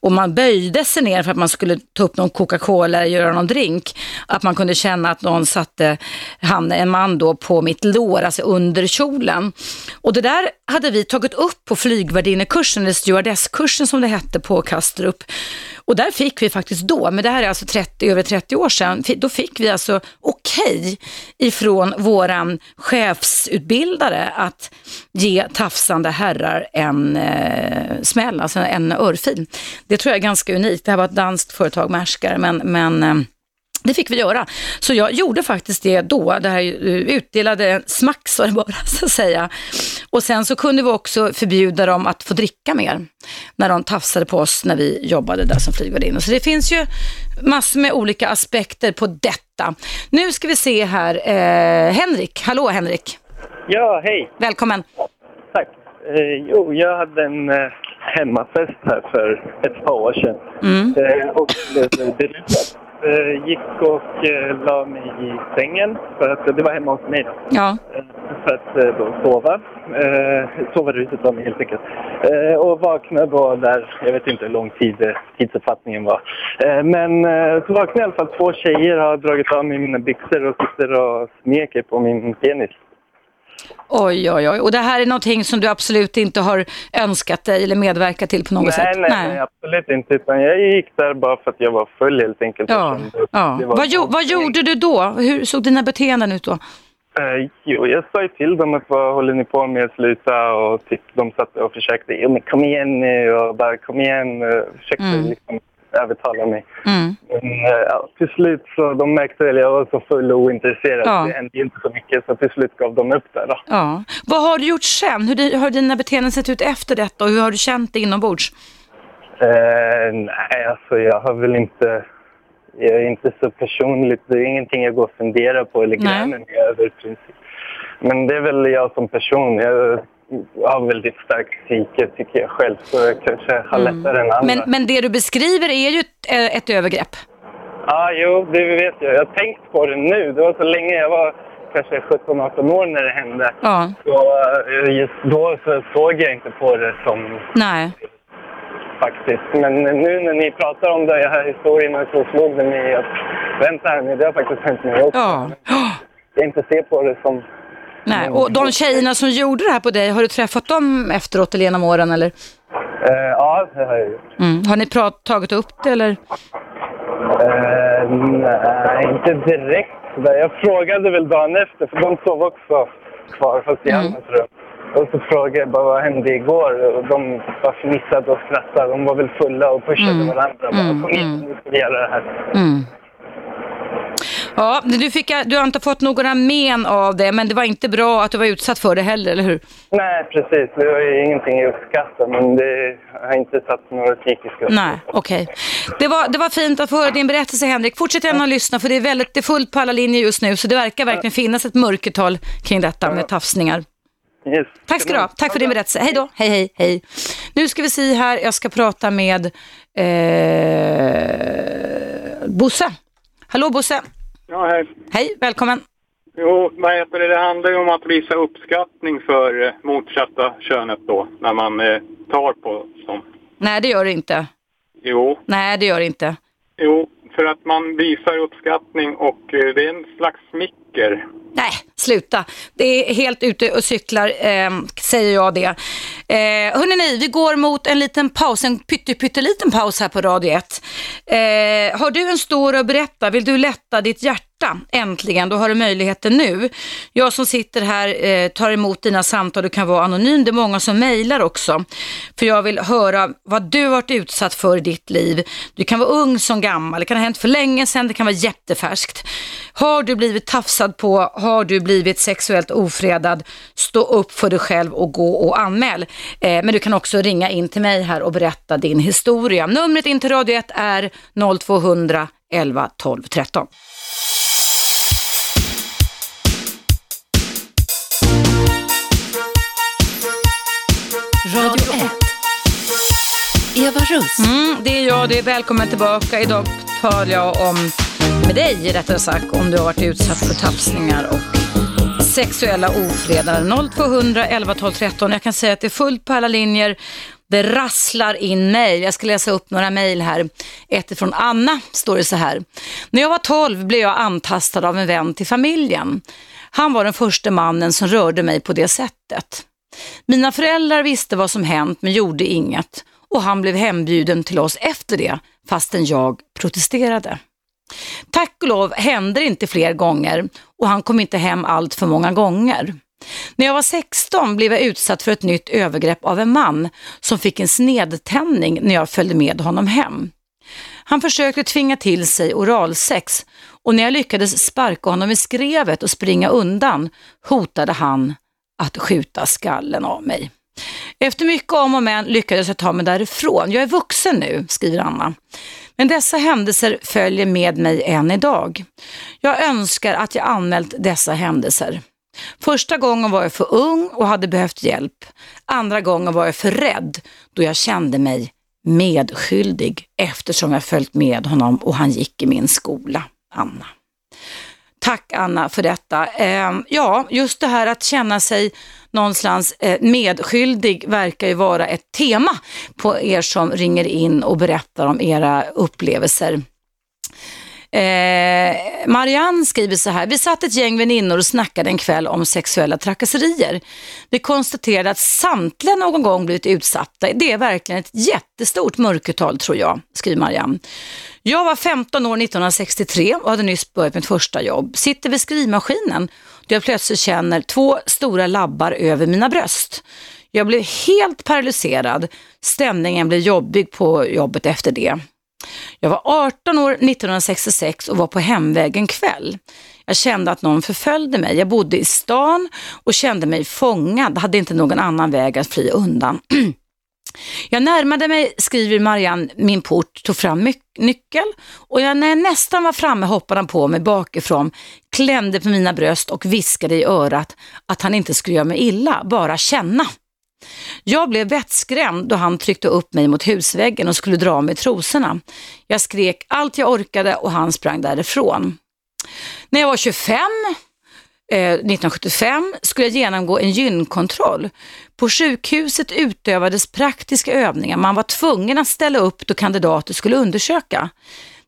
Och man böjde sig ner för att man skulle ta upp någon Coca-Cola eller göra någon drink. Att man kunde känna att någon satte, han, en man då på mitt lår, alltså under kjolen. Och det där hade vi tagit upp på flygvärdinnekursen, eller stewardesskursen som det hette på Kastrup. Och där fick vi faktiskt då, men det här är alltså 30, över 30 år sedan, då fick vi alltså okej ifrån våran chefsutbildare att ge tafsande herrar en eh, smäll, alltså en örfil. Det tror jag är ganska unikt. Det här var ett danskt företag, Märskar, men, men eh, det fick vi göra. Så jag gjorde faktiskt det då. Det här eh, utdelade en smack så det bara så att säga. Och sen så kunde vi också förbjuda dem att få dricka mer när de tafsade på oss när vi jobbade där som flygvärdinnor. Så det finns ju massor med olika aspekter på detta. Nu ska vi se här. Eh, Henrik, hallå Henrik. Ja, hej. Välkommen. Tack. Eh, jo, jag hade en eh, hemmafest här för ett par år sedan. Mm. Eh, och blev berusad. Eh, gick och eh, la mig i sängen, för att det var hemma hos mig då. Ja. Eh, för att eh, då sova. Eh, sova ruset mig helt enkelt. Eh, och vaknade då där, jag vet inte hur lång tid eh, tidsuppfattningen var. Eh, men eh, så vaknade i alla fall två tjejer har dragit av mig mina byxor och sitter och smeker på min penis. Oj, oj, oj. Och det här är någonting som du absolut inte har önskat dig eller medverkat till på något nej, sätt? Nej, nej, absolut inte. Utan jag gick där bara för att jag var full helt enkelt. Ja, ja. Vad, jo, vad gjorde du då? Hur såg dina beteenden ut då? Uh, jo, jag sa ju till dem att vad håller ni på med, sluta och typ, de satt och försökte, jo men kom igen nu och bara kom igen, försökte mm. liksom övertala mig. Mm. Men uh, till slut så de märkte att jag var så full och ointresserad. Ja. Det hände inte så mycket så till slut gav de upp det. Då. Ja. Vad har du gjort sen? Hur har dina beteenden sett ut efter detta och hur har du känt dig inombords? Uh, nej, alltså jag har väl inte... Jag är inte så personligt. Det är ingenting jag går och funderar på eller grämer mig över. Princip. Men det är väl jag som person. Jag har väldigt starkt psyke tycker jag själv, så jag kanske har mm. lättare än andra. Men, men det du beskriver är ju ett, eh, ett övergrepp. Ja, ah, jo, det vet jag. Jag har tänkt på det nu. Det var så länge jag var kanske 17-18 år när det hände. Ja. Så eh, just då så såg jag inte på det som... Nej. Faktiskt. Men nu när ni pratar om det här historien så slog det mig att vänta här nu, det har faktiskt hänt mig också. Ja. Jag inte se på det som Nej, och de tjejerna som gjorde det här på dig, har du träffat dem efteråt eller genom åren eller? Uh, ja, det har jag gjort. Mm. Har ni prat, tagit upp det eller? Uh, nej, inte direkt. Jag frågade väl dagen efter, för de sov också kvar, fast i mm. annat rum. Och så frågade jag bara vad hände igår och de bara fnissade och skrattade. De var väl fulla och pushade mm. varandra. Bara, mm. Kom igen, mm. nu ska vi göra det här. Mm. Ja, du, fick, du har inte fått några men av det, men det var inte bra att du var utsatt för det heller, eller hur? Nej, precis. Det var ju ingenting jag uppskattar, men det har inte satt några psykiska Nej, okej. Okay. Det, var, det var fint att få höra din berättelse, Henrik. Fortsätt gärna att lyssna, för det är, väldigt, det är fullt på alla linjer just nu, så det verkar verkligen finnas ett mörkertal kring detta med tafsningar. Yes. Tack ska du ha. Tack för din berättelse. Hej då. Hej, hej, hej. Nu ska vi se här. Jag ska prata med eh, Bosse. Hallå Bosse. Ja, hej. Hej, välkommen. Jo, vad heter det? Det handlar ju om att visa uppskattning för eh, motsatta könet då, när man eh, tar på dem. Nej, det gör det inte. Jo. Nej, det gör det inte. Jo, för att man visar uppskattning och eh, det är en slags smicker. Nej, sluta. Det är helt ute och cyklar, eh, säger jag det. Eh, hörrni, vi går mot en liten paus, en pytteliten paus här på Radio 1. Eh, har du en stor att berätta? Vill du lätta ditt hjärta? Äntligen, då har du möjligheten nu. Jag som sitter här eh, tar emot dina samtal, du kan vara anonym. Det är många som mejlar också. För jag vill höra vad du har varit utsatt för i ditt liv. Du kan vara ung som gammal, det kan ha hänt för länge sedan, det kan vara jättefärskt. Har du blivit tafsad på, har du blivit sexuellt ofredad, stå upp för dig själv och gå och anmäl. Eh, men du kan också ringa in till mig här och berätta din historia. Numret in till Radio 1 är 0200 11 12 13. Radio 1. Eva Russ. Mm, det är jag, det är välkommen tillbaka. Idag talar jag om, med dig rättare sagt, om du har varit utsatt för tafsningar och sexuella ofredanden. 0200 11 12 13. Jag kan säga att det är fullt på alla linjer. Det rasslar in mejl. Jag ska läsa upp några mejl här. Ett från Anna står det så här. När jag var 12 blev jag antastad av en vän till familjen. Han var den första mannen som rörde mig på det sättet. Mina föräldrar visste vad som hänt men gjorde inget och han blev hembjuden till oss efter det fastän jag protesterade. Tack och lov hände det inte fler gånger och han kom inte hem allt för många gånger. När jag var 16 blev jag utsatt för ett nytt övergrepp av en man som fick en snedtändning när jag följde med honom hem. Han försökte tvinga till sig oralsex och när jag lyckades sparka honom i skrevet och springa undan hotade han att skjuta skallen av mig. Efter mycket om och men lyckades jag ta mig därifrån. Jag är vuxen nu, skriver Anna. Men dessa händelser följer med mig än idag. Jag önskar att jag anmält dessa händelser. Första gången var jag för ung och hade behövt hjälp. Andra gången var jag för rädd då jag kände mig medskyldig eftersom jag följt med honom och han gick i min skola. Anna. Tack Anna för detta. Eh, ja, just det här att känna sig någonstans eh, medskyldig verkar ju vara ett tema på er som ringer in och berättar om era upplevelser. Eh, Marianne skriver så här, vi satt ett gäng väninnor och snackade en kväll om sexuella trakasserier. Vi konstaterade att samtliga någon gång blivit utsatta. Det är verkligen ett jättestort mörkertal tror jag, skriver Marianne. Jag var 15 år 1963 och hade nyss börjat mitt första jobb. Sitter vid skrivmaskinen då jag plötsligt känner två stora labbar över mina bröst. Jag blev helt paralyserad. Stämningen blev jobbig på jobbet efter det. Jag var 18 år 1966 och var på hemväg en kväll. Jag kände att någon förföljde mig. Jag bodde i stan och kände mig fångad, hade inte någon annan väg att fly undan. Jag närmade mig, skriver Marianne, min port, tog fram nyckel och jag, när jag nästan var framme hoppade han på mig bakifrån, klämde på mina bröst och viskade i örat att han inte skulle göra mig illa, bara känna. Jag blev vettskrämd då han tryckte upp mig mot husväggen och skulle dra mig trosorna. Jag skrek allt jag orkade och han sprang därifrån. När jag var 25 1975 eh, skulle jag genomgå en gynkontroll. På sjukhuset utövades praktiska övningar. Man var tvungen att ställa upp då kandidater skulle undersöka.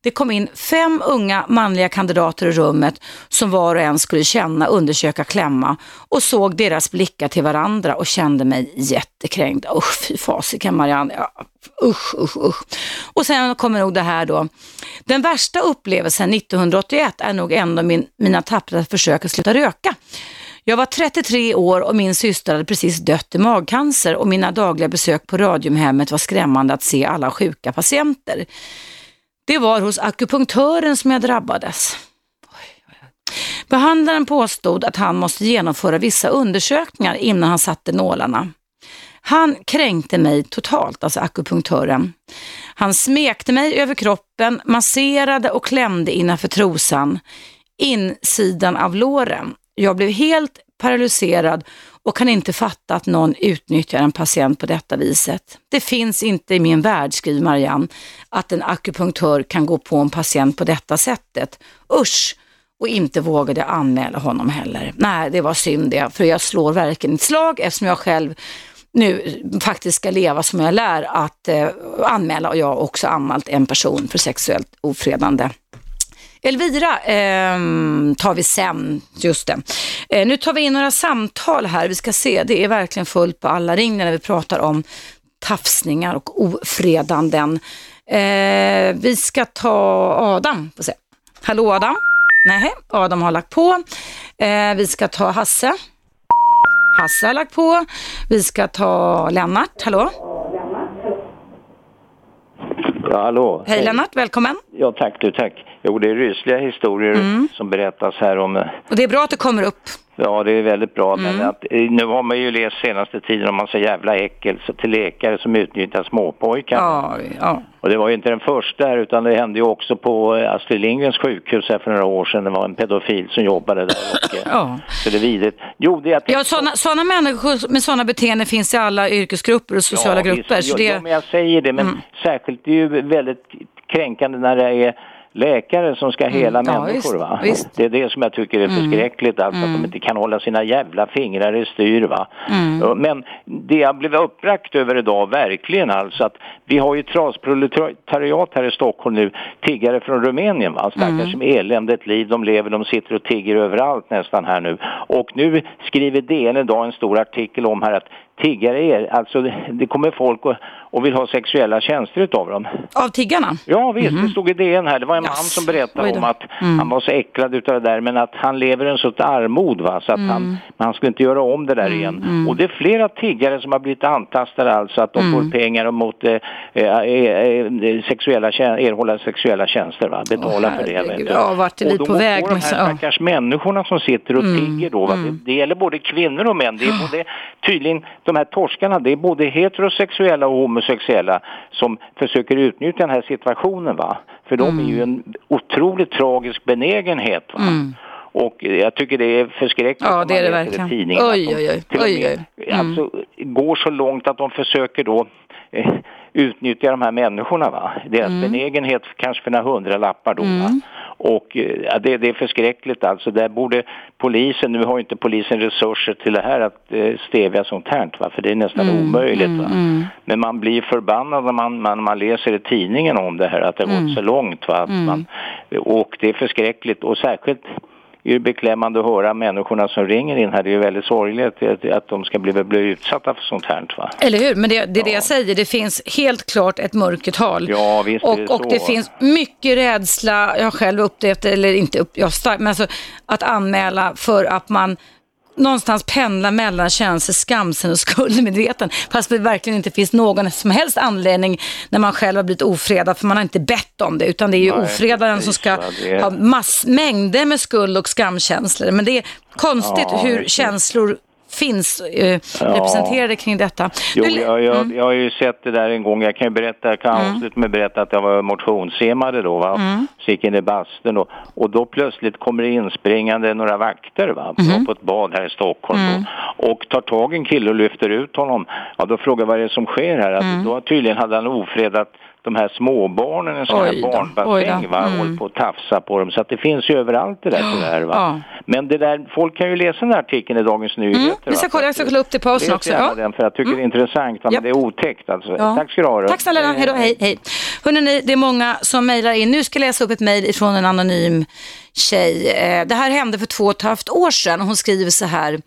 Det kom in fem unga manliga kandidater i rummet som var och en skulle känna, undersöka, klämma och såg deras blickar till varandra och kände mig jättekränkt. Usch, fy fasiken Marianne. Ja, usch, usch, usch. Och sen kommer nog det här då. Den värsta upplevelsen 1981 är nog ändå min, mina tappra försök att sluta röka. Jag var 33 år och min syster hade precis dött i magcancer och mina dagliga besök på Radiumhemmet var skrämmande att se alla sjuka patienter. Det var hos akupunktören som jag drabbades. Behandlaren påstod att han måste genomföra vissa undersökningar innan han satte nålarna. Han kränkte mig totalt, alltså akupunktören. Han smekte mig över kroppen, masserade och klämde innanför trosan, insidan av låren. Jag blev helt paralyserad och kan inte fatta att någon utnyttjar en patient på detta viset. Det finns inte i min värld, skriver Marianne, att en akupunktör kan gå på en patient på detta sättet. Usch! Och inte vågade jag anmäla honom heller. Nej, det var synd det, för jag slår verkligen ett slag eftersom jag själv nu faktiskt ska leva som jag lär att eh, anmäla och jag har också anmält en person för sexuellt ofredande. Elvira eh, tar vi sen, just det. Eh, nu tar vi in några samtal här, vi ska se, det är verkligen fullt på alla ring när vi pratar om tafsningar och ofredanden. Eh, vi ska ta Adam, får se. Hallå Adam? Nej, Adam har lagt på. Eh, vi ska ta Hasse. Hasse har lagt på. Vi ska ta Lennart, hallå? Ja, hallå. Hej, Hej Lennart, välkommen. Ja, tack du, tack. Jo, det är rysliga historier mm. som berättas här om... Och det är bra att det kommer upp. Ja, det är väldigt bra. Mm. Men att, eh, nu har man ju läst senaste tiden om massa jävla äckel så till läkare som utnyttjar småpojkar. Ja, ja. Och det var ju inte den första här, utan det hände ju också på eh, Astrid Lindgrens sjukhus här för några år sedan. Det var en pedofil som jobbade där. Och, eh, ja. Så det är vidrigt. Jo, det är att... Ja, sådana, sådana människor med sådana beteenden finns i alla yrkesgrupper och sociala ja, grupper. Visst, så det... ja, men jag säger det, men mm. särskilt det är ju väldigt kränkande när det är läkare som ska hela mm, människor. Ja, va? Visst. Det är det som jag tycker är mm. förskräckligt, alltså mm. att de inte kan hålla sina jävla fingrar i styr. Va? Mm. Men det jag blev uppbragt över idag, verkligen alltså, att vi har ju trasproletariat här i Stockholm nu, tiggare från Rumänien, va? stackars mm. som eländigt liv de lever, de sitter och tigger överallt nästan här nu. Och nu skriver DN idag en stor artikel om här att tiggare är, alltså det, kommer folk och, och, vill ha sexuella tjänster utav dem. Av tiggarna? Ja visst, mm. det stod i DN här. Det var en yes. man som berättade om att mm. han var så äcklad utav det där men att han lever en sånt armod va så att mm. han, han skulle inte göra om det där mm, igen. Mm. Och det är flera tiggare som har blivit antastade alltså att de får mm. pengar mot eh, eh, eh, sexuella erhålla sexuella tjänster va, betala oh, för det. Vet ja, vart är vi på väg? Och de här stackars människorna som sitter och tigger då va? Det, det gäller både kvinnor och män. Det är både tydligen de här torskarna, det är både heterosexuella och homosexuella som försöker utnyttja den här situationen va. För de är ju mm. en otroligt tragisk benägenhet va. Mm. Och jag tycker det är förskräckligt ja, det är det verkligen. tidningen. Oj, oj, oj. oj, oj. Mm. Alltså, går så långt att de försöker då eh, utnyttja de här människorna. Va? Deras mm. benägenhet kanske för några hundralappar då. Mm. Och eh, ja, det, det är förskräckligt alltså. Där borde polisen, nu har inte polisen resurser till det här att eh, stävja sånt här, va? för det är nästan mm, omöjligt. Va? Mm, mm. Men man blir förbannad när man, man, man läser i tidningen om det här, att det har gått mm. så långt. Va? Att mm. man Och det är förskräckligt och särskilt är det beklämmande att höra människorna som ringer in här. Det är väldigt sorgligt att, att de ska bli, bli utsatta för sånt här. Va? Eller hur? Men det, det är ja. det jag säger. Det finns helt klart ett mörkertal. Ja, visst och, är det och så. det finns mycket rädsla. Jag har själv upplevt det, eller inte upp, jag stark, men alltså att anmäla för att man någonstans pendla mellan känslor, skamsen och skuldmedveten. Fast det verkligen inte finns någon som helst anledning när man själv har blivit ofredad, för man har inte bett om det, utan det är ju Nej, ofredaren som ska är... ha mass, mängder med skuld och skamkänslor. Men det är konstigt ja, hur känslor finns eh, representerade kring detta. Jo, du, jag, jag, mm. jag, har ju sett det där en gång. Jag kan ju berätta, jag kan mm. avsluta med att berätta att jag var motionssimmare då, va? Mm. Så gick in i bastun då. Och då plötsligt kommer det inspringande några vakter, va? Mm. På ett bad här i Stockholm mm. Och tar tag i en kille och lyfter ut honom. Ja, då frågar jag vad det är som sker här. Att mm. Då tydligen hade han ofredat de här småbarnen, en sån här barnbassäng, va, mm. håller på att tafsa på dem. Så att det finns ju överallt det där tyvärr. Va? Ja. Men det där, folk kan ju läsa den här artikeln i Dagens Nyheter. Mm. Vi ska kolla, jag ska kolla upp det på pausen också. Ja. Den, för jag tycker mm. det är intressant, va? men det är otäckt alltså. Ja. Tack ska du ha. Tack snälla, hej då, hej, hej. Hörrni, det är många som mejlar in. Nu ska jag läsa upp ett mejl ifrån en anonym tjej. Eh, det här hände för två och ett halvt år sedan. Hon skriver så här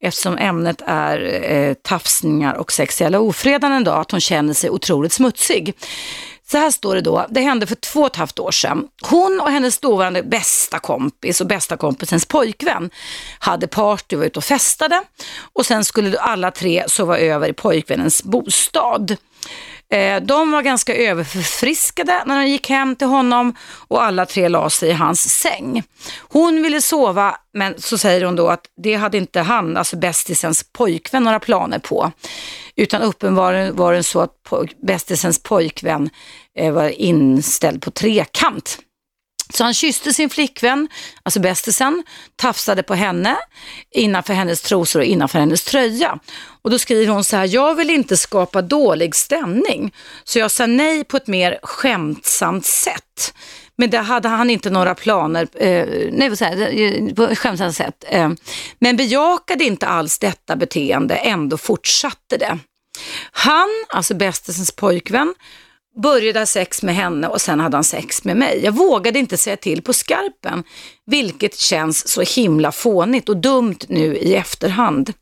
eftersom ämnet är eh, tafsningar och sexuella ofredanden då, att hon känner sig otroligt smutsig. Så här står det då, det hände för två och ett halvt år sedan. Hon och hennes dåvarande bästa kompis och bästa kompisens pojkvän hade party och var ute och festade och sen skulle alla tre sova över i pojkvännens bostad. Eh, de var ganska överförfriskade när de gick hem till honom och alla tre la sig i hans säng. Hon ville sova, men så säger hon då att det hade inte han, alltså bästisens pojkvän, några planer på. Utan uppenbarligen var det så att bästisens pojkvän eh, var inställd på trekant. Så han kysste sin flickvän, alltså bästisen, tafsade på henne innanför hennes trosor och innanför hennes tröja. Och då skriver hon så här, jag vill inte skapa dålig stämning, så jag sa nej på ett mer skämtsamt sätt. Men det hade han inte några planer, eh, nej vad säger eh, på ett skämtsamt sätt. Eh, men bejakade inte alls detta beteende, ändå fortsatte det. Han, alltså bästisens pojkvän, började ha sex med henne och sen hade han sex med mig. Jag vågade inte säga till på skarpen, vilket känns så himla fånigt och dumt nu i efterhand.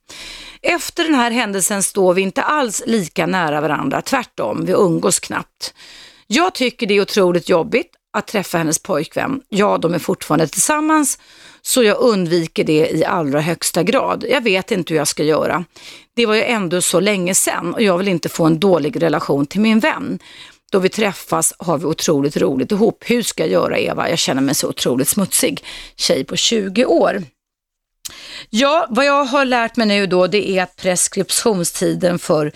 Efter den här händelsen står vi inte alls lika nära varandra, tvärtom, vi umgås knappt. Jag tycker det är otroligt jobbigt att träffa hennes pojkvän. Ja, de är fortfarande tillsammans, så jag undviker det i allra högsta grad. Jag vet inte hur jag ska göra. Det var ju ändå så länge sedan och jag vill inte få en dålig relation till min vän. Då vi träffas har vi otroligt roligt ihop. Hur ska jag göra Eva? Jag känner mig så otroligt smutsig. Tjej på 20 år. Ja, vad jag har lärt mig nu då det är att preskriptionstiden för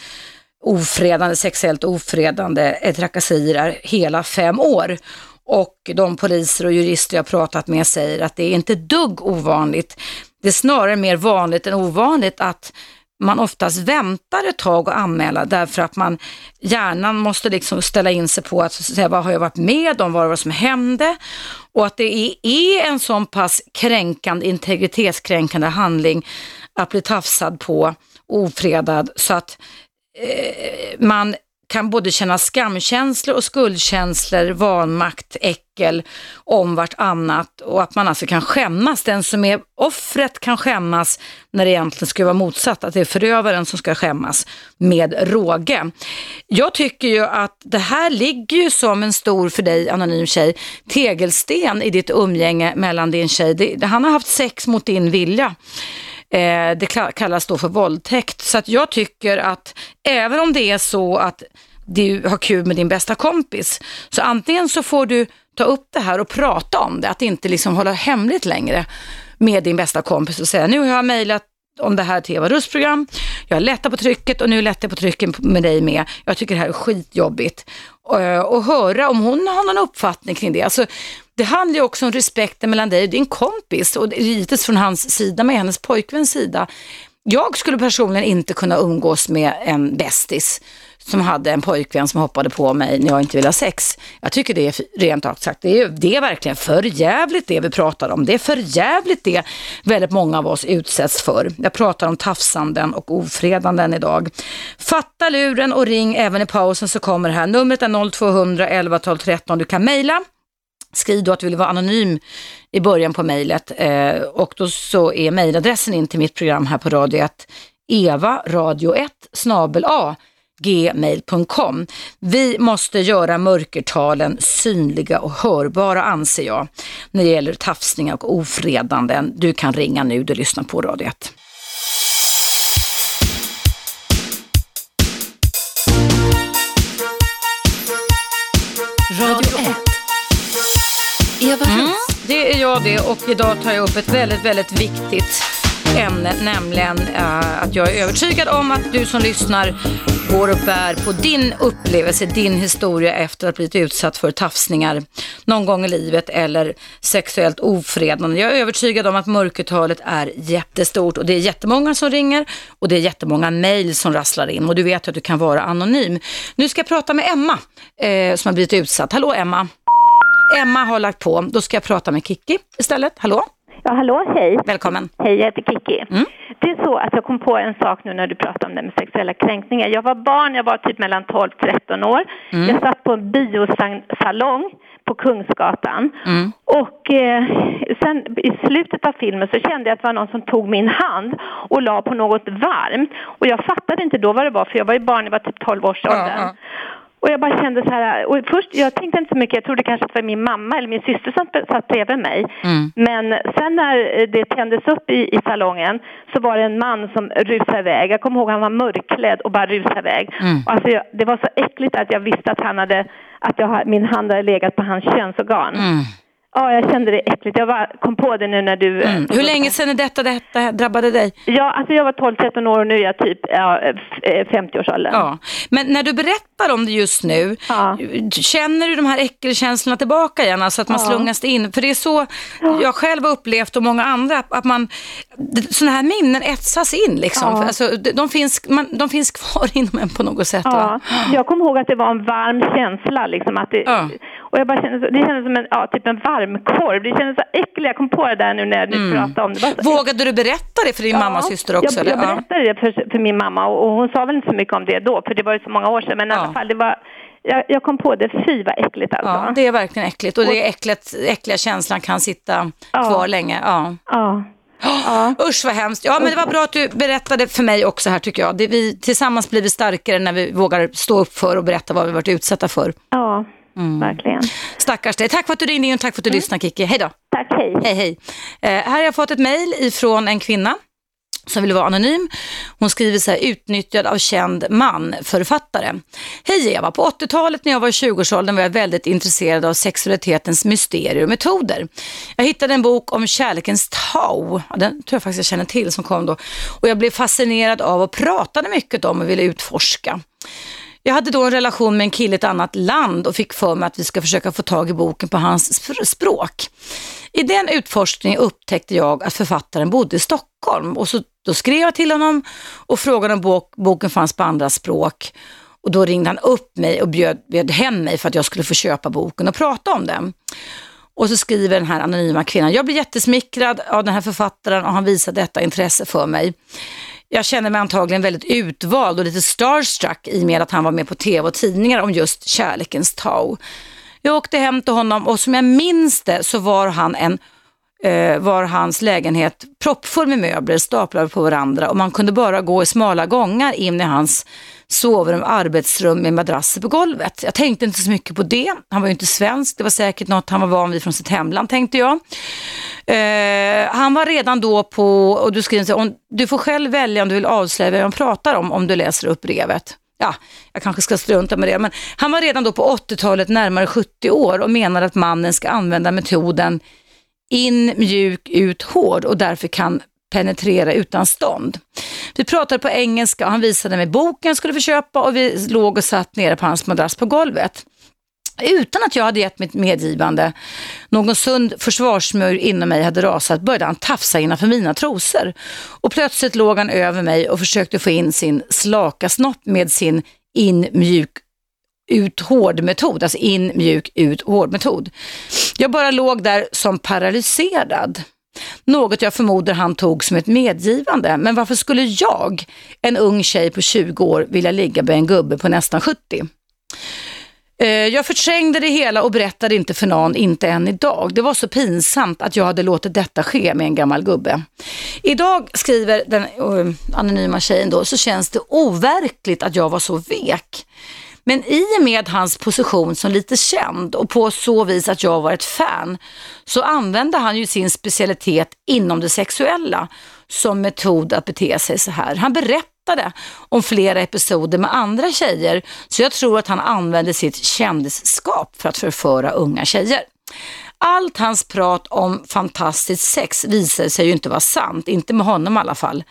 ofredande, sexuellt ofredande eh, trakasserier är hela fem år. Och de poliser och jurister jag pratat med säger att det är inte dugg ovanligt. Det är snarare mer vanligt än ovanligt att man oftast väntar ett tag att anmäla därför att man hjärnan måste liksom ställa in sig på att säga vad har jag varit med om, vad var det som hände? Och att det är en sån pass kränkande, integritetskränkande handling att bli tafsad på, ofredad. Så att eh, man kan både känna skamkänslor och skuldkänslor, vanmakt, äckel om vartannat och att man alltså kan skämmas. Den som är offret kan skämmas när det egentligen skulle vara motsatt, att det är förövaren som ska skämmas med råge. Jag tycker ju att det här ligger ju som en stor, för dig anonym tjej, tegelsten i ditt umgänge mellan din tjej. Det, han har haft sex mot din vilja. Eh, det kallas då för våldtäkt. Så att jag tycker att även om det är så att du har kul med din bästa kompis, så antingen så får du ta upp det här och prata om det, att inte liksom hålla hemligt längre med din bästa kompis och säga nu har jag mejlat om det här till Eva Russ program. Jag lättar på trycket och nu lättar jag på trycket med dig med. Jag tycker det här är skitjobbigt. Och, och höra om hon har någon uppfattning kring det. Alltså, det handlar ju också om respekten mellan dig och din kompis och givetvis från hans sida med hennes pojkväns sida. Jag skulle personligen inte kunna umgås med en bästis som hade en pojkvän som hoppade på mig när jag inte ville ha sex. Jag tycker det är rent ut sagt, det är, det är verkligen för jävligt det vi pratar om. Det är för jävligt det väldigt många av oss utsätts för. Jag pratar om tafsanden och ofredanden idag. Fatta luren och ring även i pausen så kommer det här. Numret är 0200 11 12 13. Du kan mejla Skriv då att du vill vara anonym i början på mejlet eh, och då så är mejladressen in till mitt program här på radio 1 Eva radio 1 snabel A gmail.com. Vi måste göra mörkertalen synliga och hörbara anser jag när det gäller tafsningar och ofredanden. Du kan ringa nu, du lyssnar på Radio 1. Radio 1. Eva mm, Det är jag det och idag tar jag upp ett väldigt, väldigt viktigt ämne, nämligen uh, att jag är övertygad om att du som lyssnar går och bär på din upplevelse, din historia efter att ha blivit utsatt för tafsningar någon gång i livet eller sexuellt ofredande. Jag är övertygad om att mörkertalet är jättestort och det är jättemånga som ringer och det är jättemånga mejl som rasslar in och du vet att du kan vara anonym. Nu ska jag prata med Emma eh, som har blivit utsatt. Hallå Emma! Emma har lagt på. Då ska jag prata med Kiki istället. Hallå? Ja, hallå, hej. Välkommen. Hej, jag heter Kiki. Mm. Det är så att jag kom på en sak nu när du pratade om det med sexuella kränkningar. Jag var barn, jag var typ mellan 12 13 år. Mm. Jag satt på en biosalong på Kungsgatan. Mm. Och eh, sen i slutet av filmen så kände jag att det var någon som tog min hand och la på något varmt. Och jag fattade inte då vad det var, för jag var ju barn, jag var typ 12 års åldern. Ja, ja. Och jag bara kände så här, och först, jag tänkte inte så mycket, jag trodde kanske att det var min mamma eller min syster som satt bredvid mig. Mm. Men sen när det tändes upp i, i salongen så var det en man som rusade iväg. Jag kommer ihåg han var mörkklädd och bara rusade iväg. Mm. Alltså jag, det var så äckligt att jag visste att han hade, att jag, min hand hade legat på hans könsorgan. Mm. Ja, jag kände det äckligt. Jag var, kom på det nu när du... Mm. Hur länge sedan är detta, detta drabbade dig? Ja, alltså jag var 12-13 år och nu är jag typ ja, 50-årsåldern. Ja. Men när du berättar om det just nu, ja. känner du de här äckelkänslorna tillbaka igen? Alltså att man ja. slungas in? För det är så jag själv har upplevt och många andra, att man, sådana här minnen etsas in liksom. Ja. Alltså, de, finns, man, de finns kvar inom en på något sätt. Ja. Jag kommer ihåg att det var en varm känsla liksom. Att det. Och jag bara kände, det kändes som en, ja, typ en varmkorv. Det kändes så äckligt. Jag kom på det där nu när du mm. pratade om det. Vågade du berätta det för din ja, mamma och syster också? Jag, jag berättade det för, för, min mamma och, och, hon sa väl inte så mycket om det då, för det var ju så många år sedan. Men ja. i alla fall, det var jag, jag, kom på det, fy vad äckligt alltså. Ja, det är verkligen äckligt och det är äckligt, äckliga känslan kan sitta ja. kvar länge. Ja. ja. Ja. Usch vad hemskt. Ja men det var bra att du berättade för mig också här tycker jag. Det, vi, tillsammans blir vi starkare när vi vågar stå upp för och berätta vad vi varit utsatta för. Ja, Mm. Verkligen. Stackars dig. Tack för att du ringde in och tack för att du mm. lyssnade Kiki. Hej då. Tack, hej. Hej, hej. Eh, här har jag fått ett mejl ifrån en kvinna som vill vara anonym. Hon skriver så här, utnyttjad av känd man, författare. Hej Eva, på 80-talet när jag var i 20-årsåldern var jag väldigt intresserad av sexualitetens mysterier och metoder. Jag hittade en bok om kärlekens tau, den tror jag faktiskt jag känner till som kom då. Och jag blev fascinerad av och pratade mycket om och ville utforska. Jag hade då en relation med en kille i ett annat land och fick för mig att vi ska försöka få tag i boken på hans språk. I den utforskningen upptäckte jag att författaren bodde i Stockholm och så, då skrev jag till honom och frågade om bok, boken fanns på andra språk. Och då ringde han upp mig och bjöd, bjöd hem mig för att jag skulle få köpa boken och prata om den. Och så skriver den här anonyma kvinnan, jag blir jättesmickrad av den här författaren och han visar detta intresse för mig jag känner mig antagligen väldigt utvald och lite starstruck i och med att han var med på tv och tidningar om just kärlekens tau. Jag åkte hem till honom och som jag minns det så var han en Eh, var hans lägenhet proppfull med möbler staplade på varandra och man kunde bara gå i smala gångar in i hans sovrum, arbetsrum med madrasser på golvet. Jag tänkte inte så mycket på det. Han var ju inte svensk, det var säkert något han var van vid från sitt hemland tänkte jag. Eh, han var redan då på, och du skriver så här, du får själv välja om du vill avslöja vad han pratar om om du läser upp brevet ja, jag kanske ska strunta med det, men han var redan då på 80-talet närmare 70 år och menade att mannen ska använda metoden in mjuk, ut hård och därför kan penetrera utan stånd. Vi pratade på engelska och han visade mig boken jag skulle få köpa och vi låg och satt nere på hans madrass på golvet. Utan att jag hade gett mitt medgivande, någon sund försvarsmur inom mig hade rasat, började han tafsa innanför mina trosor. Och plötsligt låg han över mig och försökte få in sin slaka snopp med sin in mjuk ut hård metod, alltså in mjuk ut hård metod. Jag bara låg där som paralyserad. Något jag förmodar han tog som ett medgivande. Men varför skulle jag, en ung tjej på 20 år, vilja ligga med en gubbe på nästan 70? Eh, jag förträngde det hela och berättade inte för någon, inte än idag. Det var så pinsamt att jag hade låtit detta ske med en gammal gubbe. Idag, skriver den eh, anonyma tjejen då, så känns det overkligt att jag var så vek. Men i och med hans position som lite känd och på så vis att jag var ett fan så använde han ju sin specialitet inom det sexuella som metod att bete sig så här. Han berättade om flera episoder med andra tjejer så jag tror att han använde sitt kändisskap för att förföra unga tjejer. Allt hans prat om fantastiskt sex visade sig ju inte vara sant, inte med honom i alla fall.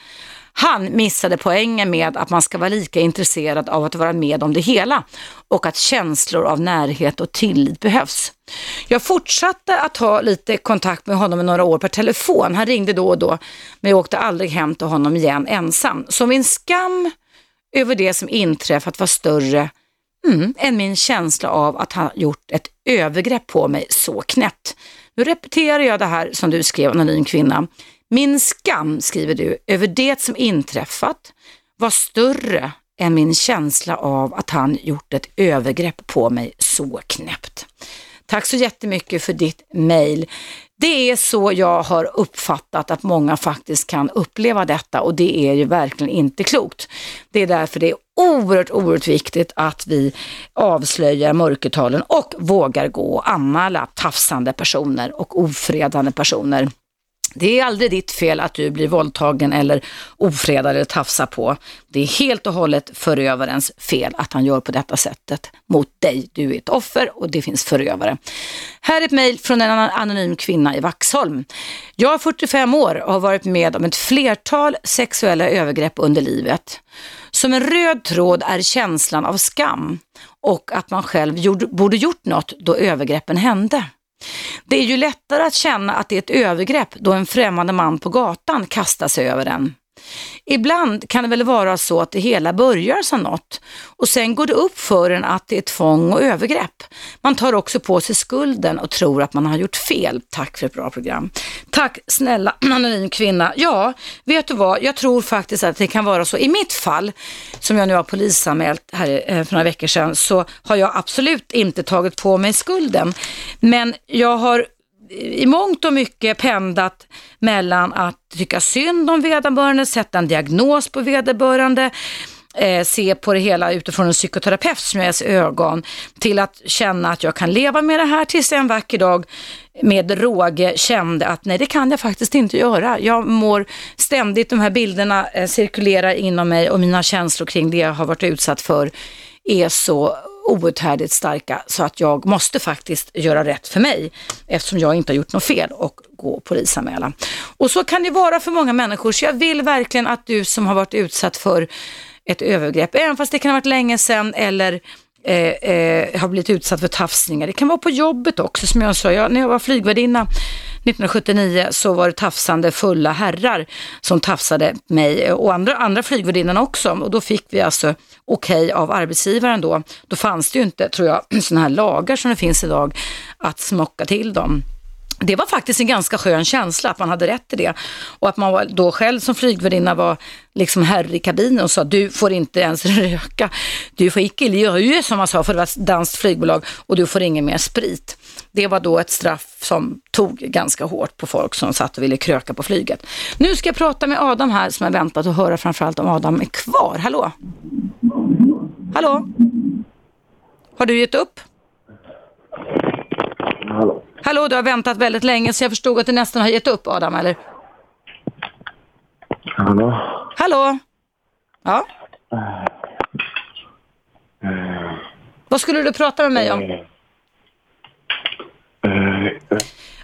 Han missade poängen med att man ska vara lika intresserad av att vara med om det hela och att känslor av närhet och tillit behövs. Jag fortsatte att ha lite kontakt med honom i några år per telefon. Han ringde då och då, men jag åkte aldrig hem till honom igen ensam. Så min skam över det som inträffat var större mm, än min känsla av att ha gjort ett övergrepp på mig så knäppt. Nu repeterar jag det här som du skrev, anonym kvinna. Min skam, skriver du, över det som inträffat var större än min känsla av att han gjort ett övergrepp på mig så knäppt. Tack så jättemycket för ditt mejl. Det är så jag har uppfattat att många faktiskt kan uppleva detta och det är ju verkligen inte klokt. Det är därför det är oerhört, oerhört viktigt att vi avslöjar mörkertalen och vågar gå och anmäla tafsande personer och ofredande personer det är aldrig ditt fel att du blir våldtagen eller ofredad eller tafsar på. Det är helt och hållet förövarens fel att han gör på detta sättet mot dig. Du är ett offer och det finns förövare. Här är ett mejl från en anonym kvinna i Vaxholm. Jag är 45 år och har varit med om ett flertal sexuella övergrepp under livet. Som en röd tråd är känslan av skam och att man själv gjorde, borde gjort något då övergreppen hände. Det är ju lättare att känna att det är ett övergrepp då en främmande man på gatan kastar sig över en. Ibland kan det väl vara så att det hela börjar som något och sen går det upp för en att det är tvång och övergrepp. Man tar också på sig skulden och tror att man har gjort fel. Tack för ett bra program. Tack snälla anonym kvinna. Ja, vet du vad? Jag tror faktiskt att det kan vara så. I mitt fall, som jag nu har polisanmält här eh, för några veckor sedan, så har jag absolut inte tagit på mig skulden. Men jag har i mångt och mycket pendlat mellan att tycka synd om vederbörande, sätta en diagnos på vederbörande, eh, se på det hela utifrån en psykoterapeut som psykoterapeuts ögon till att känna att jag kan leva med det här tills jag en vacker dag med råge kände att nej det kan jag faktiskt inte göra. Jag mår ständigt, de här bilderna eh, cirkulerar inom mig och mina känslor kring det jag har varit utsatt för är så outhärdligt starka så att jag måste faktiskt göra rätt för mig eftersom jag inte har gjort något fel och gå och polisanmäla. Och så kan det vara för många människor så jag vill verkligen att du som har varit utsatt för ett övergrepp, även fast det kan ha varit länge sedan eller eh, eh, har blivit utsatt för tafsningar. Det kan vara på jobbet också som jag sa, jag, när jag var flygvärdinna 1979 så var det tafsande fulla herrar som tafsade mig och andra, andra flygvärdinnorna också. Och då fick vi alltså okej okay av arbetsgivaren då. Då fanns det ju inte, tror jag, sådana här lagar som det finns idag att smocka till dem. Det var faktiskt en ganska skön känsla att man hade rätt till det. Och att man var då själv som flygvärdinna var liksom herre i kabinen och sa du får inte ens röka. Du får icke ju som man sa för det var ett danskt flygbolag och du får ingen mer sprit. Det var då ett straff som tog ganska hårt på folk som satt och ville kröka på flyget. Nu ska jag prata med Adam här som har väntat och höra framförallt om Adam är kvar. Hallå? Hallå? Har du gett upp? Hallå? Hallå, du har väntat väldigt länge så jag förstod att du nästan har gett upp Adam, eller? Hallå? Hallå? Ja? Vad skulle du prata med mig om?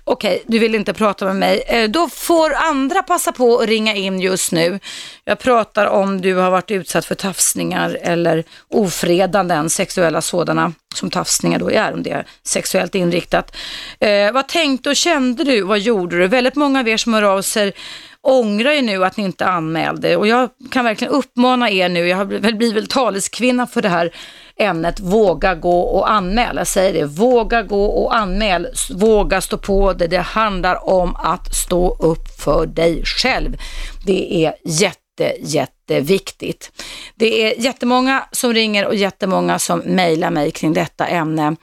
Okej, okay, du vill inte prata med mig. Eh, då får andra passa på att ringa in just nu. Jag pratar om du har varit utsatt för tafsningar eller ofredanden, sexuella sådana, som tafsningar då är, om det är sexuellt inriktat. Eh, vad tänkte och kände du? Vad gjorde du? Väldigt många av er som hör av sig ångrar ju nu att ni inte anmälde och jag kan verkligen uppmana er nu, jag har blivit taleskvinna för det här ämnet, våga gå och anmäla. Jag säger det, våga gå och anmäl, våga stå på det. Det handlar om att stå upp för dig själv. Det är jätte jätteviktigt. Det är jättemånga som ringer och jättemånga som mejlar mig kring detta ämne.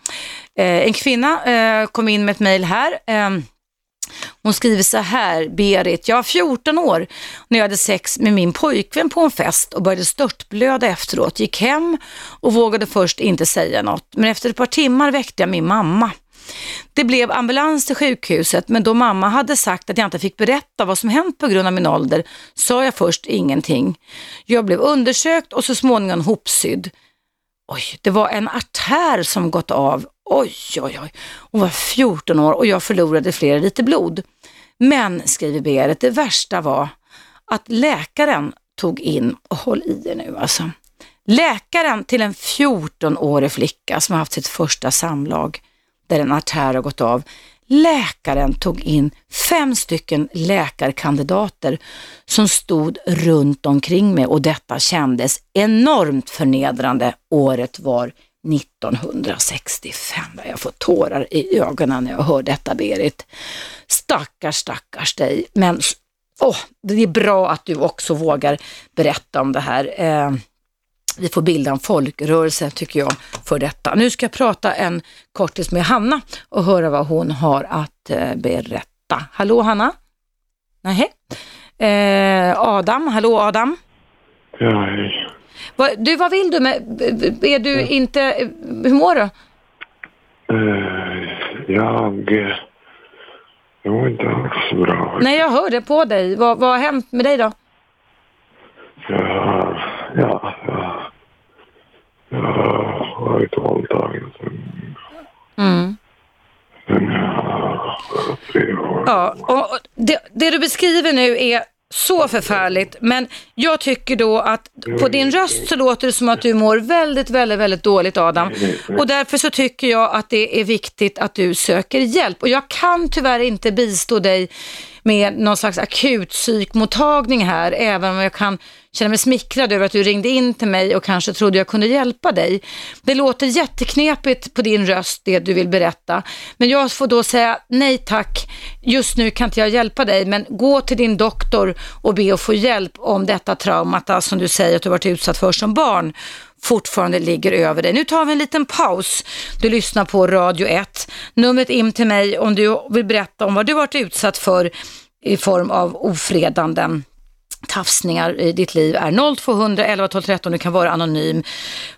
Eh, en kvinna eh, kom in med ett mejl här. Ehm, hon skriver så här, Berit, jag var 14 år när jag hade sex med min pojkvän på en fest och började störtblöda efteråt. Gick hem och vågade först inte säga något. Men efter ett par timmar väckte jag min mamma. Det blev ambulans till sjukhuset men då mamma hade sagt att jag inte fick berätta vad som hänt på grund av min ålder sa jag först ingenting. Jag blev undersökt och så småningom hopsydd. Oj, det var en artär som gått av. Oj, oj, oj. Hon var 14 år och jag förlorade flera liter blod. Men, skriver Berit, det värsta var att läkaren tog in, och håll i er nu alltså, läkaren till en 14-årig flicka som har haft sitt första samlag där en artär har gått av. Läkaren tog in fem stycken läkarkandidater som stod runt omkring mig och detta kändes enormt förnedrande. Året var 1965. Jag får tårar i ögonen när jag hör detta Berit. Stackars, stackars dig. Men åh, det är bra att du också vågar berätta om det här. Eh, vi får bilda en folkrörelse tycker jag för detta. Nu ska jag prata en kortis med Hanna och höra vad hon har att eh, berätta. Hallå Hanna? Nej. Eh, Adam, hallå Adam? Ja, hej. Va, du, vad vill du med, är du ja. inte, hur mår du? Uh, jag, jag mår inte alls bra. Nej, jag hör det på dig. Vad, vad har hänt med dig då? Ja, ja, ja. Har varit våldtagen sen, mm. sen jag tre år. Ja, och det, det du beskriver nu är så förfärligt, men jag tycker då att på din röst så låter det som att du mår väldigt, väldigt, väldigt dåligt Adam. Och därför så tycker jag att det är viktigt att du söker hjälp. Och jag kan tyvärr inte bistå dig med någon slags akut psykmottagning här, även om jag kan känner mig smickrad över att du ringde in till mig och kanske trodde jag kunde hjälpa dig. Det låter jätteknepigt på din röst, det du vill berätta. Men jag får då säga nej tack, just nu kan inte jag hjälpa dig, men gå till din doktor och be att få hjälp om detta traumat alltså som du säger att du varit utsatt för som barn fortfarande ligger över dig. Nu tar vi en liten paus. Du lyssnar på Radio 1. Numret in till mig om du vill berätta om vad du varit utsatt för i form av ofredanden tafsningar i ditt liv är 0200 11 12 13. Du kan vara anonym.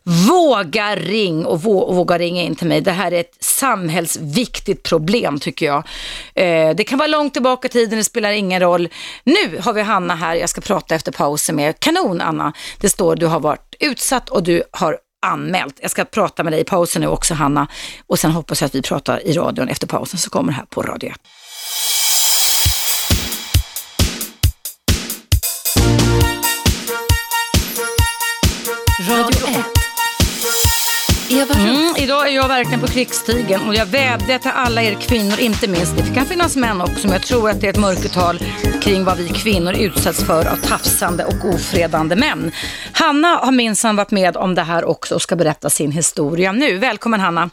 Våga ring och våga ringa in till mig. Det här är ett samhällsviktigt problem tycker jag. Eh, det kan vara långt tillbaka i tiden, det spelar ingen roll. Nu har vi Hanna här, jag ska prata efter pausen med Kanon Anna. Det står du har varit utsatt och du har anmält. Jag ska prata med dig i pausen nu också Hanna och sen hoppas jag att vi pratar i radion efter pausen så kommer det här på Radio 1. Jag verkligen på krigsstigen och jag vädjar till alla er kvinnor, inte minst, det kan finnas män också, men jag tror att det är ett mörkertal kring vad vi kvinnor utsätts för av tafsande och ofredande män. Hanna har minsann varit med om det här också och ska berätta sin historia nu. Välkommen Hanna.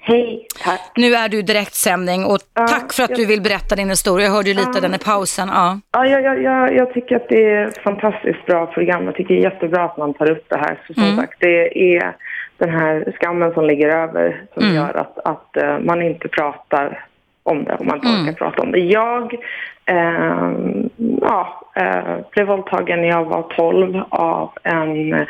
Hej, tack. Nu är du direktsändning och ja, tack för att jag... du vill berätta din historia. Jag hörde ju lite ja. den i pausen. Ja, ja jag, jag, jag, tycker att det är ett fantastiskt bra program. Jag tycker det är jättebra att man tar upp det här. Så som mm. sagt, det är den här skammen som ligger över som mm. gör att, att uh, man inte pratar om det, om man inte mm. orkar prata om det. Jag eh, ja, eh, blev våldtagen när jag var 12 av en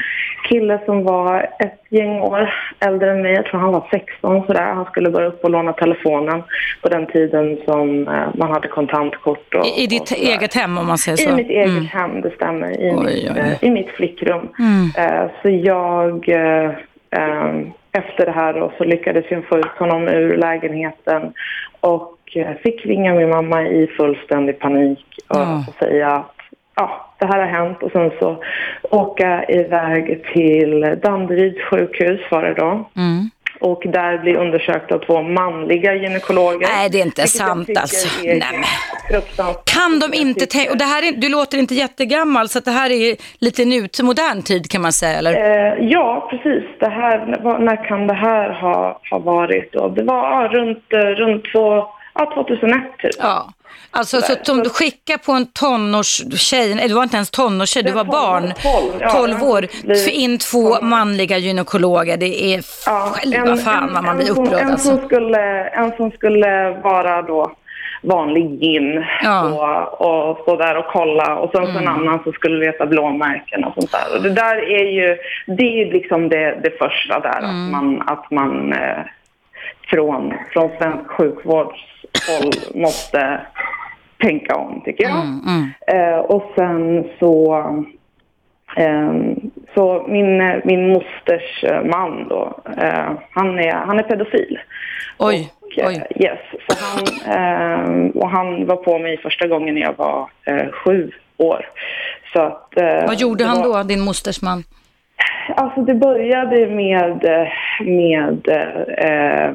kille som var ett gäng år äldre än mig. Jag tror han var 16 sådär. Han skulle bara upp och låna telefonen på den tiden som eh, man hade kontantkort. Och, I, I ditt eget hem om man säger så? I mitt eget mm. hem, det stämmer. I, oj, mitt, oj. i mitt flickrum. Mm. Eh, så jag eh, efter det här då, så lyckades jag få ut honom ur lägenheten och eh, fick ringa min mamma i fullständig panik och, ja. säga att ja, det här har hänt och sen så åka iväg till Danderyds sjukhus var det då. Mm och där blir undersökt av två manliga gynekologer. Nej, det är inte sant alltså. Nej, kan de inte tänka, och det här är, du låter inte jättegammal så det här är lite nut, modern tid kan man säga eller? Eh, ja, precis. Det här, när kan det här ha, ha varit då? Det var ja, runt, runt två ja, 2001 typ. Ja. Alltså så, så om du skickar på en tonårstjej, nej du var inte ens tonårstjej, du var barn, 12, ja, 12 år, för in två manliga gynekologer, det är ja, själva fan vad man blir upprörd en, alltså. Som skulle, en som skulle vara då vanlig gin ja. och, och stå där och kolla och sen mm. en annan som skulle leta blåmärken och sånt där. Och det där är ju, det är liksom det, det första där, mm. att man, att man eh, från, från svensk sjukvårdshåll måste tänka om, tycker jag. Mm, mm. Eh, och sen så, eh, så min, min mosters man då, eh, han, är, han är pedofil. Oj. Och, Oj. Eh, yes, så han, eh, och han var på mig första gången när jag var eh, sju år. Så att, Vad gjorde han då, din mosters man? Alltså det började med, med eh,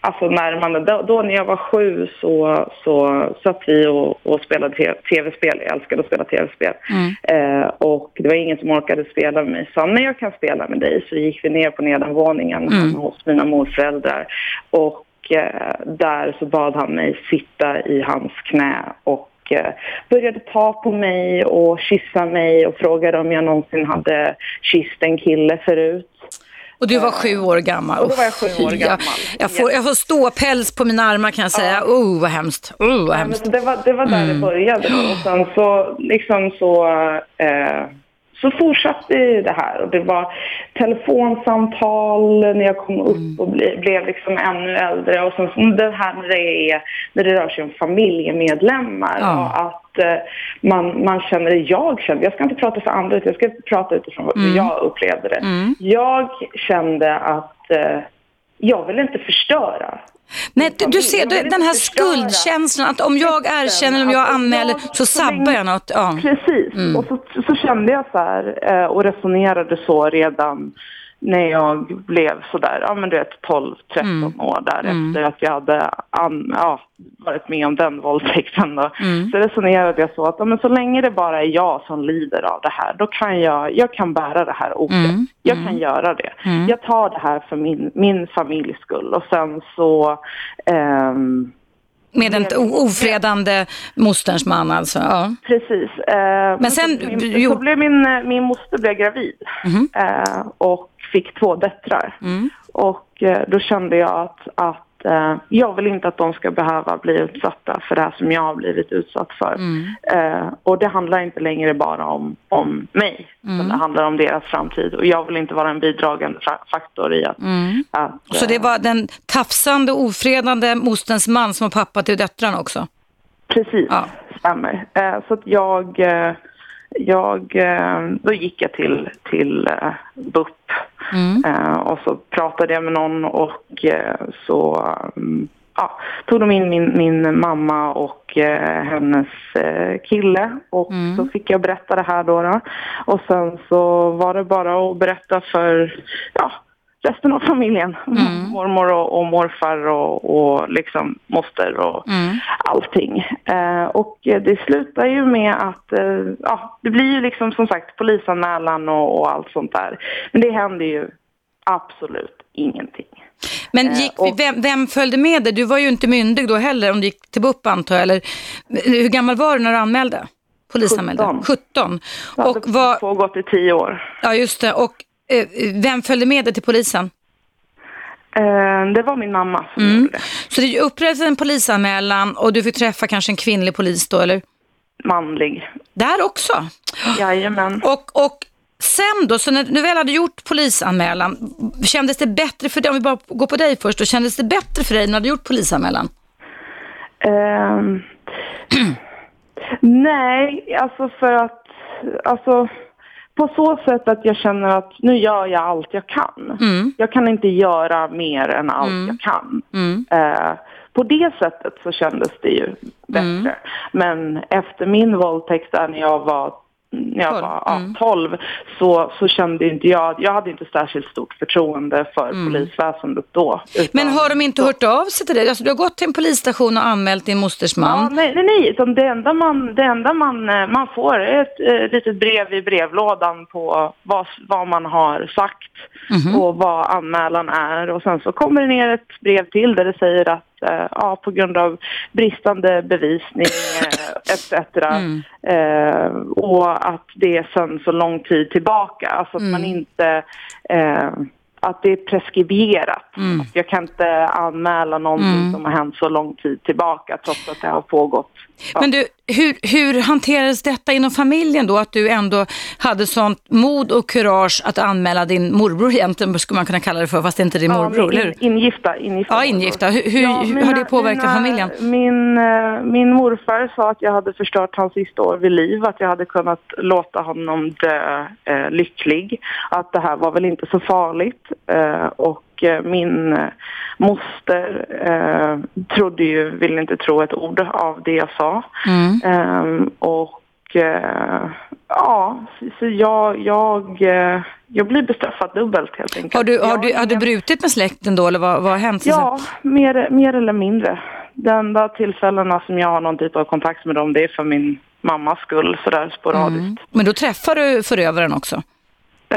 alltså när man, då, då, när jag var sju så, så satt vi och, och spelade tv-spel. Jag älskade att spela tv-spel. Mm. Eh, och det var ingen som orkade spela med mig. Så när jag kan spela med dig så gick vi ner på nedanvåningen mm. hos mina morföräldrar. Och eh, där så bad han mig sitta i hans knä och Eh, började ta på mig och kyssa mig och frågade om jag någonsin hade kysst en kille förut. Och du var sju år gammal. Och då var jag sju år gammal. Jag, jag, får, jag får ståpäls på mina armar kan jag säga. Ja. Oh, vad hemskt. Oh, vad hemskt. Ja, det, var, det var där mm. det började. Och sen så, liksom så, eh, så fortsatte det här och det var telefonsamtal när jag kom upp mm. och ble, blev liksom ännu äldre och sen det här när det, är, när det rör sig om familjemedlemmar ja. och att eh, man, man känner, jag kände, jag ska inte prata för andra jag ska prata utifrån hur mm. jag upplevde det. Mm. Jag kände att eh, jag vill inte förstöra Nej, du, du ser du, den här skuldkänslan att om jag erkänner, om jag anmäler så sabbar jag något. Ja. Precis, mm. och så, så, kände jag så här eh, och resonerade så redan när jag blev sådär, ja men du vet 12-13 mm. år där mm. att jag hade an, ja, varit med om den våldtäkten då. Mm. Så resonerade jag så att ja, men så länge det bara är jag som lider av det här, då kan jag, jag kan bära det här ordet. Mm. Jag kan mm. göra det. Mm. Jag tar det här för min, min familjs skull och sen så ehm, med en ofredande mosterns man alltså? Ja. Precis. Eh, men sen... Så, min, så blev min, min moster blev gravid mm. eh, och fick två döttrar. Mm. Och eh, då kände jag att, att eh, jag vill inte att de ska behöva bli utsatta för det här som jag har blivit utsatt för. Mm. Eh, och det handlar inte längre bara om, om mig, mm. det handlar om deras framtid. Och jag vill inte vara en bidragande faktor i att... Mm. att Så det var den tafsande, ofredande mosterns man som var pappa till döttrarna också? Precis, ja. stämmer. Eh, så att jag eh, jag, eh, då gick jag till, till BUP mm. uh, och så pratade jag med någon och uh, så um, ja, tog de in min, min mamma och hennes kille och mm. så fick jag berätta det här då, då. Och sen så var det bara att berätta för ja, resten av familjen. Mm. Mormor och, och morfar och, och liksom moster och mm. allting. Eh, och det slutar ju med att, eh, ja, det blir ju liksom som sagt polisanmälan och, och allt sånt där. Men det händer ju absolut ingenting. Men eh, gick, och, vem, vem, följde med dig? Du var ju inte myndig då heller om du gick till BUP antar jag. Eller, hur gammal var du när du anmälde? Polisanmälde? 17. 17. Och det var pågått i tio år. Ja, just det. Och Eh, vem följde med dig till polisen? Eh, det var min mamma som mm. gjorde det. Så det upprättades en polisanmälan och du fick träffa kanske en kvinnlig polis då, eller? Manlig. Där också? Jajamän. Och, och sen då, så när du väl hade gjort polisanmälan, kändes det bättre för dig, om vi bara går på dig först, då kändes det bättre för dig när du hade gjort polisanmälan? Um, nej, alltså för att, alltså på så sätt att jag känner att nu gör jag allt jag kan. Mm. Jag kan inte göra mer än allt mm. jag kan. Mm. Eh, på det sättet så kändes det ju bättre. Mm. Men efter min våldtäkt där när jag var när jag var ja, 12 mm. så, så kände inte jag, jag hade inte särskilt stort förtroende för mm. polisväsendet då. Men har de inte så, hört av sig till dig? Alltså, du har gått till en polisstation och anmält din mosters man. Ja, nej, nej, nej. Det enda, man, det enda man, eh, man får är ett, eh, litet brev i brevlådan på vad, vad man har sagt mm och vad anmälan är. Och sen så kommer det ner ett brev till där det säger att ja, på grund av bristande bevisning eh, etc. Mm. Eh, och att det är sedan så lång tid tillbaka. Alltså att mm. man inte eh, att det är preskriberat. Mm. jag kan inte anmäla någonting mm. som har hänt så lång tid tillbaka trots att det har pågått. Ja. Men du, hur, hur hanterades detta inom familjen då? Att du ändå hade sånt mod och kurage att anmäla din morbror egentligen, skulle man kunna kalla det för, fast det är inte din ja, morbror, eller hur? Ingifta, ingifta. Ja, ingifta. Hur, hur, ja, mina, har det påverkat mina, familjen? Min, eh, min morfar sa att jag hade förstört hans sista år vid liv, att jag hade kunnat låta honom dö eh, lycklig. Att det här var väl inte så farligt. Eh, och min eh, moster eh, trodde ju, ville inte tro ett ord av det jag sa. Mm. Eh, och eh, ja, så jag, jag, eh, jag blir bestraffad dubbelt helt enkelt. Har du, har du, har du brutit med släkten då eller vad, vad har hänt? Ja, mer, mer eller mindre. De enda tillfällena som jag har någon typ av kontakt med dem det är för min mammas skull sådär sporadiskt. Mm. Men då träffar du förövaren också?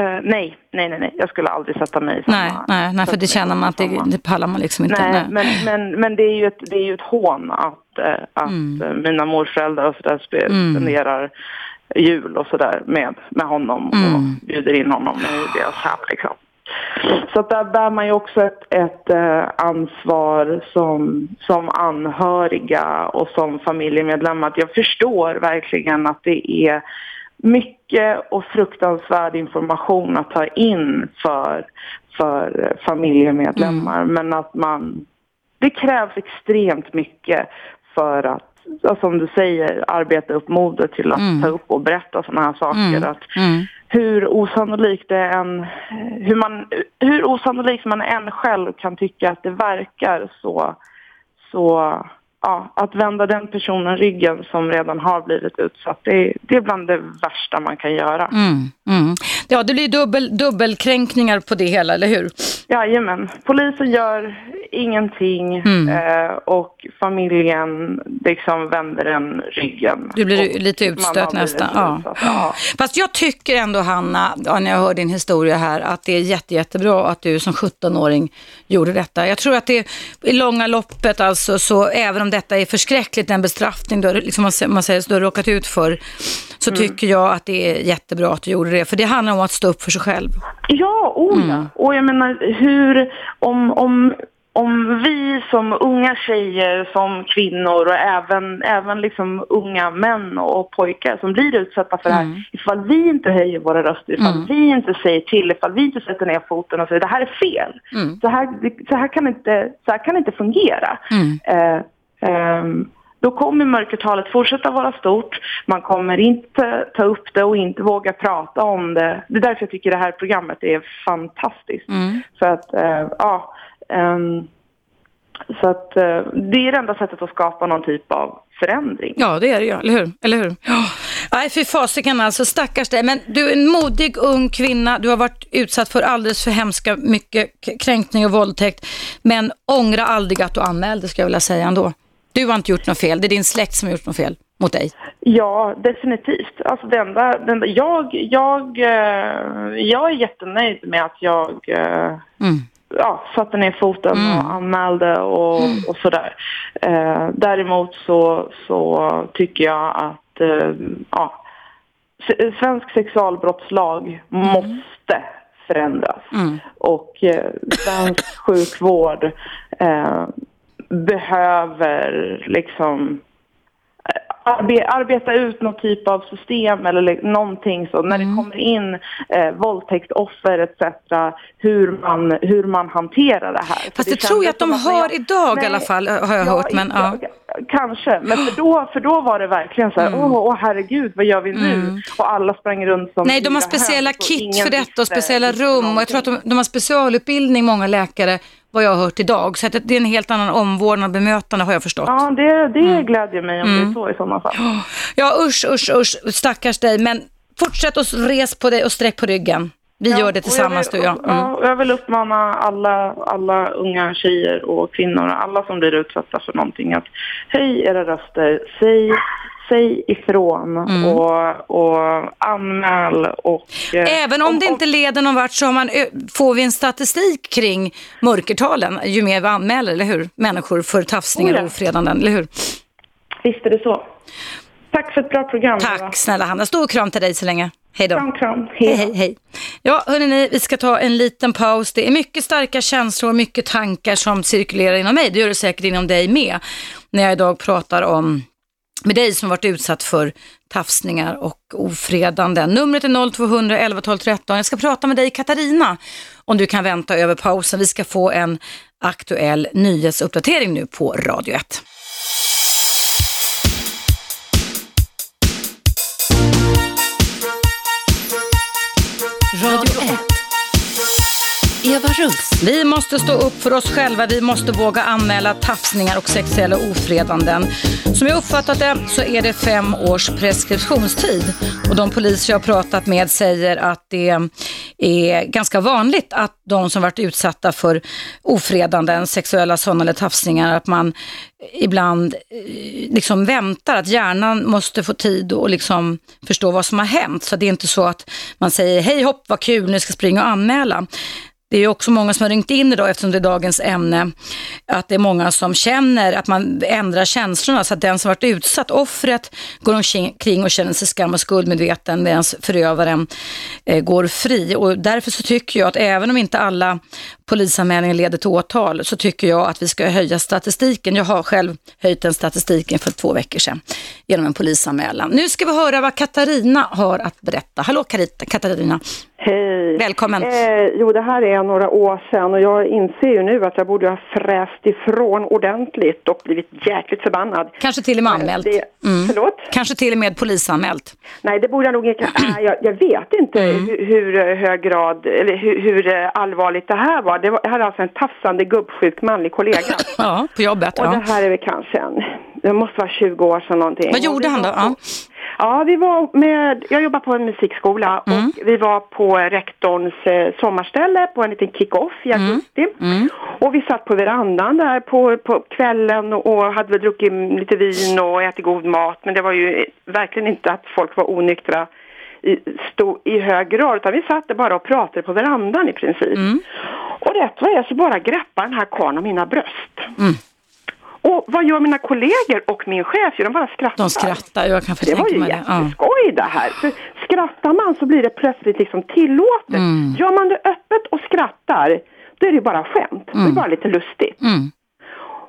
Uh, nej, nej, nej, nej, jag skulle aldrig sätta mig i samma... Nej, nej, nej för det känner man att det, det pallar man liksom inte. Nej, nej. Men, men, men det, är ju ett, det är ju ett hån att, uh, att mm. uh, mina morföräldrar och sådär mm. spenderar mm. jul och sådär med, med honom mm. och bjuder in honom i deras hem liksom. Så att där bär man ju också ett, ett ansvar som, som anhöriga och som familjemedlemmar. jag förstår verkligen att det är mycket och fruktansvärd information att ta in för, för familjemedlemmar. Mm. Men att man, det krävs extremt mycket för att som du säger, arbeta upp modet till att mm. ta upp och berätta sådana här saker. Mm. Att mm. Hur osannolikt det än, hur, man, hur osannolikt man än själv kan tycka att det verkar så, så ja, att vända den personen ryggen som redan har blivit utsatt, det, det är bland det värsta man kan göra. Mm, mm. Ja, det blir dubbel, dubbelkränkningar på det hela, eller hur? Jajamän. Polisen gör ingenting mm. eh, och familjen liksom vänder den ryggen. Du blir lite utstött nästan. Ja. ja. Fast jag tycker ändå, Hanna, när jag hör din historia här, att det är jätte, jättebra att du som 17-åring gjorde detta. Jag tror att det i långa loppet, alltså, så även om detta är förskräckligt, den bestraffning du, liksom man, säger, du har råkat ut för, så mm. tycker jag att det är jättebra att du gjorde det. För det handlar om att stå upp för sig själv. Ja, oh ja. Mm. Och jag menar hur, om, om om vi som unga tjejer, som kvinnor och även, även liksom unga män och pojkar som blir utsatta för det här, mm. ifall vi inte höjer våra röster, ifall mm. vi inte säger till, ifall vi inte sätter ner foten och säger det här är fel, mm. så, här, så, här kan inte, så här kan det inte fungera. Mm. Eh, då kommer mörkertalet fortsätta vara stort. Man kommer inte ta upp det och inte våga prata om det. Det är därför jag tycker det här programmet är fantastiskt. Mm. För att, äh, ja, ähm, så att äh, det är det enda sättet att skapa någon typ av förändring. Ja, det är det ju, eller hur? Eller hur? Ja. Nej, fy fasiken alltså, stackars dig. Men du är en modig ung kvinna, du har varit utsatt för alldeles för hemska mycket kränkning och våldtäkt, men ångra aldrig att du anmälde, ska jag vilja säga ändå. Du har inte gjort något fel, det är din släkt som har gjort något fel mot dig. Ja, definitivt. Alltså det enda, det enda, jag, jag, eh, jag är jättenöjd med att jag eh, mm. ja, satte ner foten mm. och anmälde och, mm. och sådär. Eh, däremot så, så tycker jag att eh, ja, svensk sexualbrottslag mm. måste förändras. Mm. Och eh, svensk sjukvård eh, behöver liksom eh, arbe arbeta ut någon typ av system eller någonting så när mm. det kommer in eh, våldtäktsoffer etc. Hur man, hur man hanterar det här. Fast det, det tror jag att de har jag, idag nej, i alla fall har jag ja, hört. Men, ja. Kanske, men för då, för då var det verkligen så här, mm. åh, åh herregud, vad gör vi nu? Mm. Och alla sprang runt som Nej, de har speciella kit för detta och speciella rum. Och jag tror att de, de har specialutbildning, många läkare, vad jag har hört idag. Så det är en helt annan omvårdnad och bemötande har jag förstått. Ja, det, det mm. glädjer mig om mm. det är mm. så i sådana fall. Ja, usch, usch, usch, stackars dig. Men fortsätt att res på dig och sträck på ryggen. Vi ja, gör det tillsammans du och jag. Mm. Ja, jag vill uppmana alla, alla unga tjejer och kvinnor, alla som blir utsatta för någonting att höj era röster, säg, säg ifrån mm. och, och anmäl och... Eh, Även om, om det inte leder någon vart så man, får vi en statistik kring mörkertalen ju mer vi anmäler, eller hur? Människor för tafsningar och ofredanden, eller hur? Visst är det så. Tack för ett bra program. Tack Eva. snälla Hanna. Stor kram till dig så länge. Hej då. Kram, kram. Hej, hej, hej. Ja, hörni, vi ska ta en liten paus. Det är mycket starka känslor och mycket tankar som cirkulerar inom mig. Det gör det säkert inom dig med. När jag idag pratar om med dig som varit utsatt för tafsningar och ofredanden. Numret är 0200 11 12 13. Jag ska prata med dig Katarina om du kan vänta över pausen. Vi ska få en aktuell nyhetsuppdatering nu på Radio 1. Radio 1. Eva Russ. Vi måste stå upp för oss själva. Vi måste våga anmäla tafsningar och sexuella ofredanden. Som jag uppfattat det så är det fem års preskriptionstid. Och de poliser jag har pratat med säger att det är ganska vanligt att de som varit utsatta för ofredanden, sexuella sådana eller tafsningar, att man ibland eh, liksom väntar, att hjärnan måste få tid och liksom förstå vad som har hänt. Så det är inte så att man säger hej hopp vad kul, nu ska jag springa och anmäla. Det är också många som har ringt in idag eftersom det är dagens ämne, att det är många som känner att man ändrar känslorna så att den som varit utsatt, offret, går omkring och känner sig skam och skuldmedveten medan förövaren eh, går fri. Och därför så tycker jag att även om inte alla polisanmälningar leder till åtal så tycker jag att vi ska höja statistiken. Jag har själv höjt den statistiken för två veckor sedan genom en polisanmälan. Nu ska vi höra vad Katarina har att berätta. Hallå Katarina! Hej! Välkommen! Eh, jo, det här är några år sedan och jag inser ju nu att jag borde ha fräst ifrån ordentligt och blivit jäkligt förbannad. Kanske till och med anmält. Det, mm. Förlåt? Kanske till och med polisanmält. Nej, det borde jag nog inte. Jag, jag vet inte mm. hur, hur, hög grad, eller hur, hur, allvarligt det här var. Det, var, här är alltså en tafsande gubbsjuk manlig kollega. ja, på jobbet. Och ja. det här är väl kanske en, det måste vara 20 år sedan någonting. Vad gjorde han då? Ja. Ja, vi var med, jag jobbar på en musikskola mm. och vi var på rektorns eh, sommarställe på en liten kick-off i mm. augusti. Mm. Mm. Och vi satt på verandan där på, på kvällen och hade väl druckit lite vin och ätit god mat. Men det var ju verkligen inte att folk var onyktra i, stod i hög grad utan vi satt bara och pratade på verandan i princip. Mm. Och rätt vad är så bara greppar den här karln om mina bröst. Mm. Och vad gör mina kollegor och min chef? De bara skrattar. De skrattar, jag kan mig det. Det var ju jätteskoj det här. För skrattar man så blir det plötsligt liksom tillåtet. Mm. Gör man det öppet och skrattar, då är det bara skämt. Mm. Det är mm. bara lite lustigt. Mm.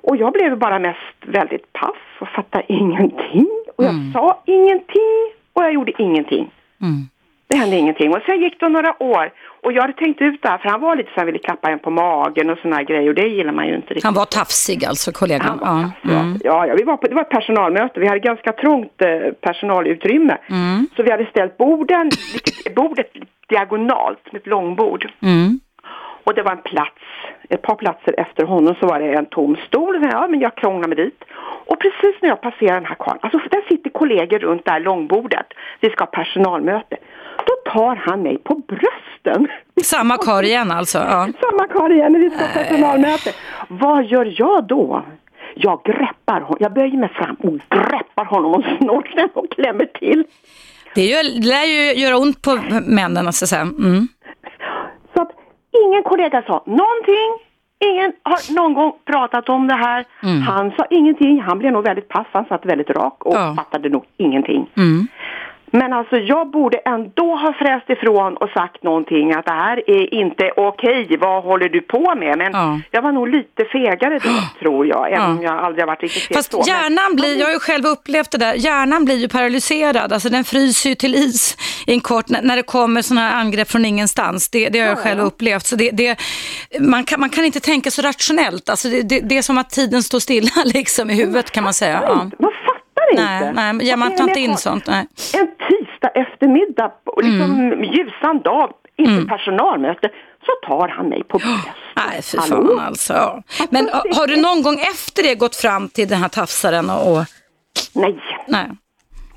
Och jag blev bara mest väldigt paff och fattade ingenting. Och jag mm. sa ingenting och jag gjorde ingenting. Mm. Det hände ingenting. Och sen gick det några år och jag hade tänkt ut det här, för han var lite så här, ville klappa en på magen och såna här grejer och det gillar man ju inte riktigt. Han var tafsig alltså, kollegan? Ja, mm. ja, ja, vi var på, det var ett personalmöte, vi hade ganska trångt eh, personalutrymme. Mm. Så vi hade ställt borden, bordet diagonalt med ett långbord. Mm. Och det var en plats, ett par platser efter honom så var det en tom stol. Ja, men jag krånglade mig dit. Och precis när jag passerar den här karln, alltså där sitter kollegor runt det här långbordet. Vi ska ha personalmöte. Då tar han mig på brösten. Samma karl igen alltså? Ja. Samma karl igen när vi ska ha personalmöte. Vad gör jag då? Jag greppar honom, jag böjer mig fram och greppar honom om snorkeln och klämmer till. Det lär ju göra ont på männen, så att säga. Mm. Ingen kollega sa någonting, ingen har någon gång pratat om det här. Mm. Han sa ingenting, han blev nog väldigt pass, han satt väldigt rak och ja. fattade nog ingenting. Mm. Men alltså jag borde ändå ha fräst ifrån och sagt någonting att det här är inte okej, vad håller du på med? Men ja. jag var nog lite fegare då tror jag, även om jag aldrig har varit riktigt feg Fast så. hjärnan blir, jag har ju själv upplevt det där, hjärnan blir ju paralyserad, alltså den fryser ju till is i en kort, när det kommer sådana här angrepp från ingenstans. Det, det har jag ja, själv upplevt. Så det, det, man, kan, man kan inte tänka så rationellt, alltså det, det, det är som att tiden står stilla liksom i huvudet kan man säga. Ja. Fattar inte. Nej, nej ja, man tar inte in sånt. Nej. En tisdag eftermiddag, liksom mm. ljusan dag, inte mm. personalmöte, så tar han mig på bröstet. Nej, fy fan alltså. Men har du någon gång efter det gått fram till den här tafsaren och... Nej. Nej.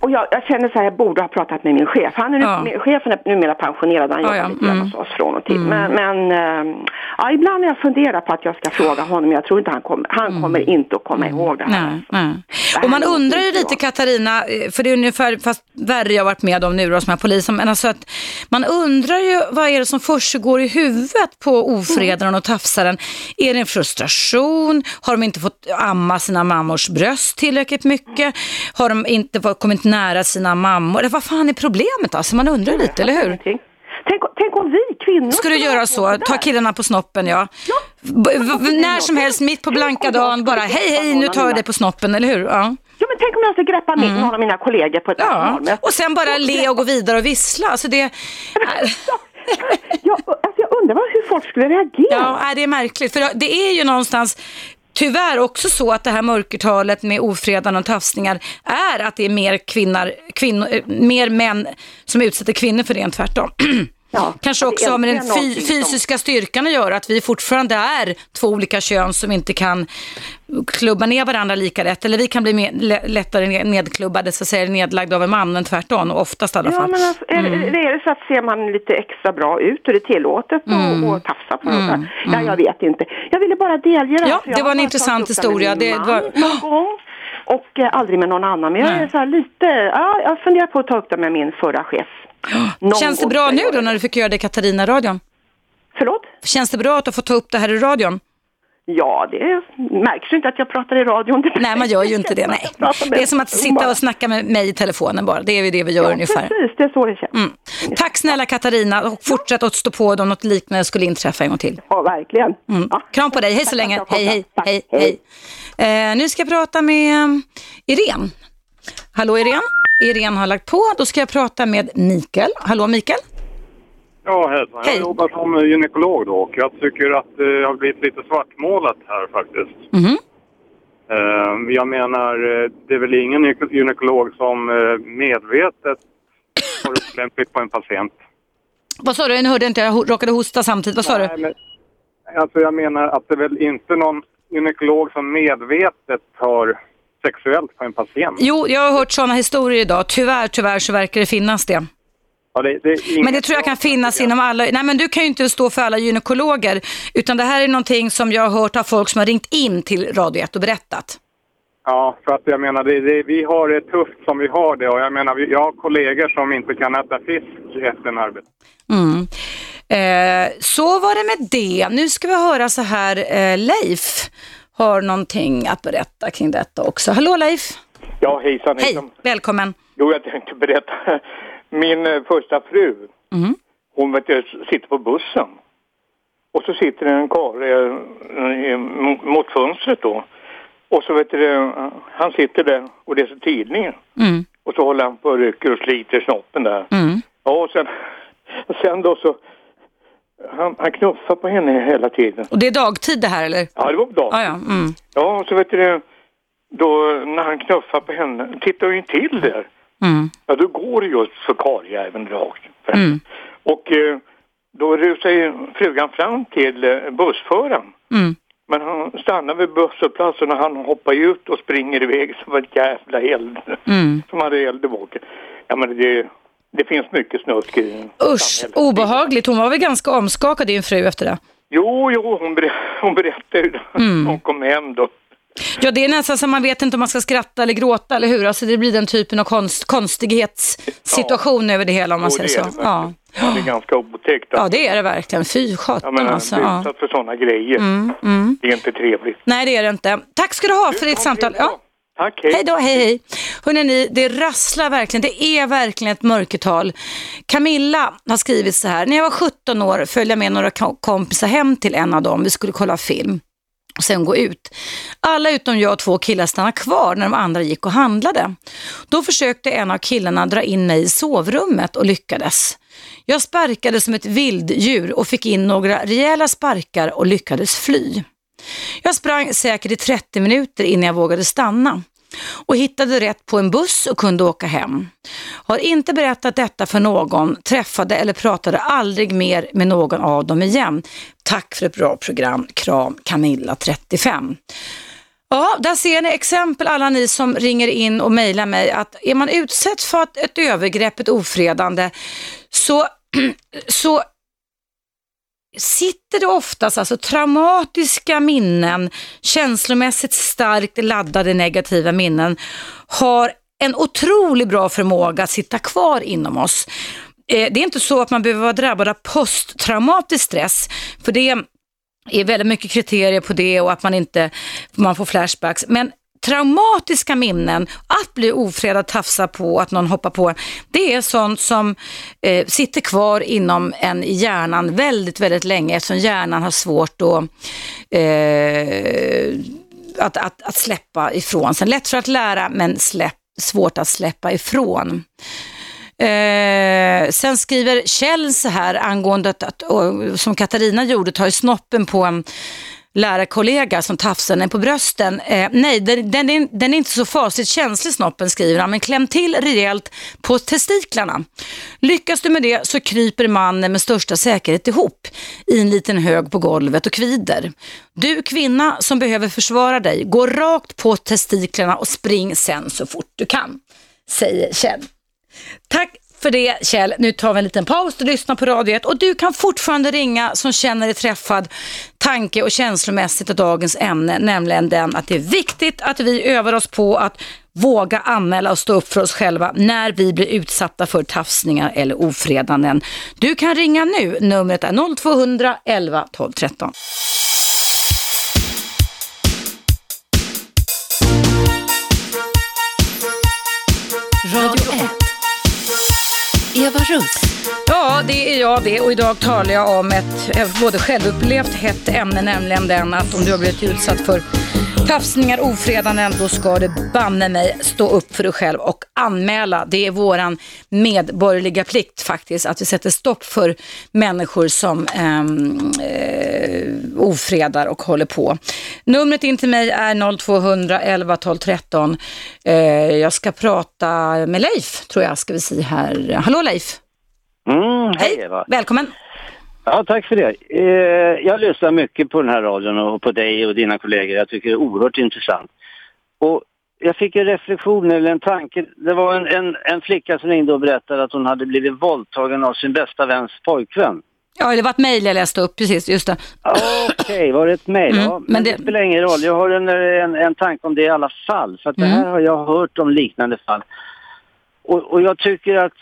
Och jag, jag, känner så här, jag borde ha pratat med min chef. Han är ja. nu, chefen är numera pensionerad, han jobbar ja, ja. lite mm. hos oss från och till. Mm. Men, men äh, ja, ibland har jag funderat på att jag ska fråga honom, jag tror inte han kommer, han mm. kommer inte att komma mm. ihåg det här. Nej, nej. Och man undrar ju lite Katarina, eh, för det är ungefär, fast värre jag varit med om nu då som är polisen, men alltså att man undrar ju vad är det som försiggår i huvudet på ofredaren och tafsaren. Är det en frustration? Har de inte fått amma sina mammors bröst tillräckligt mycket? Har de inte kommit nära sina mammor? Eller vad fan är problemet alltså? Man undrar lite, eller hur? Tänk, tänk om vi kvinnor... Ska du göra så? Ta killarna på snoppen, ja. ja. När som helst, mitt på blanka dagen, bara hej, hej, nu tar jag dig på snoppen, eller hur? Ja. Ja, men tänk om jag skulle greppa mm. någon av mina kollegor på ett ja. Och sen bara le och gå vidare och vissla. Alltså det... ja, alltså jag undrar hur folk skulle reagera. Ja, det är märkligt. För det är ju någonstans tyvärr också så att det här mörkertalet med ofredande och tafsningar är att det är mer, kvinnor, kvinnor, eh, mer män som utsätter kvinnor för det än tvärtom. Ja, Kanske också har med den fy fysiska styrkan att göra, att vi fortfarande är två olika kön som inte kan klubba ner varandra lika lätt. Eller vi kan bli lättare nedklubbade, så att säga, nedlagda av en man än tvärtom, oftast i alla fall. Ja, men alltså, mm. är, det, är det så att ser man lite extra bra ut och det är tillåtet mm. och, och tafsa på mm. något? Ja, jag mm. vet inte. Jag ville bara delge det. Ja, det var en intressant historia. Det var... och eh, aldrig med någon annan. Men jag är så lite, ja, jag funderar på att ta upp det med min förra chef. Känns det bra nu då när du fick göra det i Katarina-radion? Förlåt? Känns det bra att du får ta upp det här i radion? Ja, det märks ju inte att jag pratar i radion. Nej, man gör ju inte det. Nej. Det är som att sitta och snacka med mig i telefonen bara. Det är ju det vi gör ja, ungefär. precis. Det är så det känns. Mm. Tack snälla Katarina och fortsätt att stå på om något liknande skulle inträffa en gång till. Ja, verkligen. Mm. Kram på dig. Hej så länge. Hej, hej, hej, hej. Eh, nu ska jag prata med Irene. Hallå Irene. Irene har lagt på. Då ska jag prata med Mikael. Hallå Mikael. Ja, hejsan. Hej. Jag jobbar som gynekolog då och jag tycker att det har blivit lite svartmålat här faktiskt. Mm -hmm. Jag menar, det är väl ingen gynekolog som eh, medvetet har upplämpligt på en patient. Vad sa du? Nu hörde jag inte, jag råkade hosta samtidigt. Vad sa du? Men, alltså jag menar att det är väl inte någon gynekolog som medvetet har sexuellt på en patient. Jo, jag har hört sådana historier idag. Tyvärr, tyvärr så verkar det finnas det. Ja, det, det men det tror jag kan finnas inom alla, nej men du kan ju inte stå för alla gynekologer, utan det här är någonting som jag har hört av folk som har ringt in till Radio 1 och berättat. Ja, för att jag menar, det, vi har det tufft som vi har det och jag menar, jag har kollegor som inte kan äta fisk efter en arbete. Mm. Eh, så var det med det. Nu ska vi höra så här, eh, Leif har någonting att berätta kring detta också. Hallå Leif! Ja, hejsan, hejsan. Hej, välkommen. Jo, jag tänkte berätta. Min eh, första fru, mm. hon vet, sitter på bussen. Och så sitter en karl eh, mot fönstret då. Och så vet du, han sitter där och läser tidningen. Mm. Och så håller han på och rycker och sliter snoppen där. Mm. Ja, och sen, sen då så han, han knuffar på henne hela tiden. Och det är dagtid det här eller? Ja, det var på dagtid. Ah, ja, mm. ja, så vet du då när han knuffar på henne, tittar ju till där. Mm. Ja, då går det just för karljäveln rakt. Mm. Och eh, då rusar ju frugan fram till eh, bussföraren. Mm. Men han stannar vid busshållplatsen och han hoppar ut och springer iväg som ett jävla eld. Mm. Som hade eld i baken. Ja men det, det finns mycket snusk i Usch, samhället. obehagligt. Hon var väl ganska omskakad din fru efter det? Jo, jo, hon, ber hon berättade ju mm. Hon kom hem då. Ja, det är nästan så man vet inte om man ska skratta eller gråta, eller hur? Alltså det blir den typen av konst, konstighetssituation ja. över det hela om man säger så. Ja. ja. det är ganska otäckt. Ja, det är det verkligen. Fy sjutton alltså. Ja. för sådana grejer. Mm, mm. Det är inte trevligt. Nej, det är det inte. Tack ska du ha för ditt samtal. Ja. Tack, hej. Hej då, hej hej. Hörrni, det rasslar verkligen, det är verkligen ett mörkertal. Camilla har skrivit så här, när jag var 17 år följde jag med några kompisar hem till en av dem, vi skulle kolla film och sen gå ut. Alla utom jag och två killar stannade kvar när de andra gick och handlade. Då försökte en av killarna dra in mig i sovrummet och lyckades. Jag sparkade som ett vilddjur och fick in några rejäla sparkar och lyckades fly. Jag sprang säkert i 30 minuter innan jag vågade stanna och hittade rätt på en buss och kunde åka hem. Har inte berättat detta för någon, träffade eller pratade aldrig mer med någon av dem igen. Tack för ett bra program. Kram Camilla 35. Ja, där ser ni exempel alla ni som ringer in och mejlar mig att är man utsatt för ett övergrepp, ett ofredande, så, så sitter det oftast alltså traumatiska minnen, känslomässigt starkt laddade negativa minnen, har en otroligt bra förmåga att sitta kvar inom oss. Eh, det är inte så att man behöver vara drabbad av posttraumatisk stress, för det är väldigt mycket kriterier på det och att man inte man får flashbacks. Men traumatiska minnen, att bli ofredad, tafsa på, att någon hoppar på det är sånt som eh, sitter kvar inom en i hjärnan väldigt, väldigt länge eftersom hjärnan har svårt att, eh, att, att, att släppa ifrån sig. Lätt för att lära men släpp, svårt att släppa ifrån. Eh, sen skriver Kjell så här angående att, att och, som Katarina gjorde, ta i snoppen på en lärarkollega som tafsade henne på brösten. Eh, nej, den, den, är, den är inte så fasligt känslig snoppen skriver han, men kläm till rejält på testiklarna. Lyckas du med det så kryper mannen med största säkerhet ihop i en liten hög på golvet och kvider. Du kvinna som behöver försvara dig, gå rakt på testiklarna och spring sen så fort du kan, säger Kjell. Tack för det Kjell. Nu tar vi en liten paus och lyssnar på radiet och du kan fortfarande ringa som känner dig träffad tanke och känslomässigt av dagens ämne, nämligen den att det är viktigt att vi övar oss på att våga anmäla och stå upp för oss själva när vi blir utsatta för tafsningar eller ofredanden. Du kan ringa nu. Numret är 0200 11 12 13. Radio 1. Eva Russ. Ja, det är jag det och idag talar jag om ett både självupplevt hett ämne, nämligen den att om du har blivit utsatt för tafsningar, ofredanden, då ska du banne mig stå upp för dig själv och anmäla. Det är våran medborgerliga plikt faktiskt, att vi sätter stopp för människor som ehm, eh, ofredar och håller på. Numret in till mig är 0200 11 12 13. Eh, jag ska prata med Leif, tror jag, ska vi se här. Hallå Leif! Mm, hej Eva! Välkommen! Ja, tack för det. Eh, jag lyssnar mycket på den här radion och på dig och dina kollegor. Jag tycker det är oerhört intressant. Och jag fick en reflektion eller en tanke. Det var en, en, en flicka som ringde och berättade att hon hade blivit våldtagen av sin bästa väns pojkvän. Ja, det var ett mejl jag läste upp, precis, just det. Okej, okay, var det ett mejl? Mm, ja, men, men det... det... spelar ingen roll. Jag har en, en, en tanke om det i alla fall. För att mm. det här har jag hört om liknande fall. Och, och jag tycker att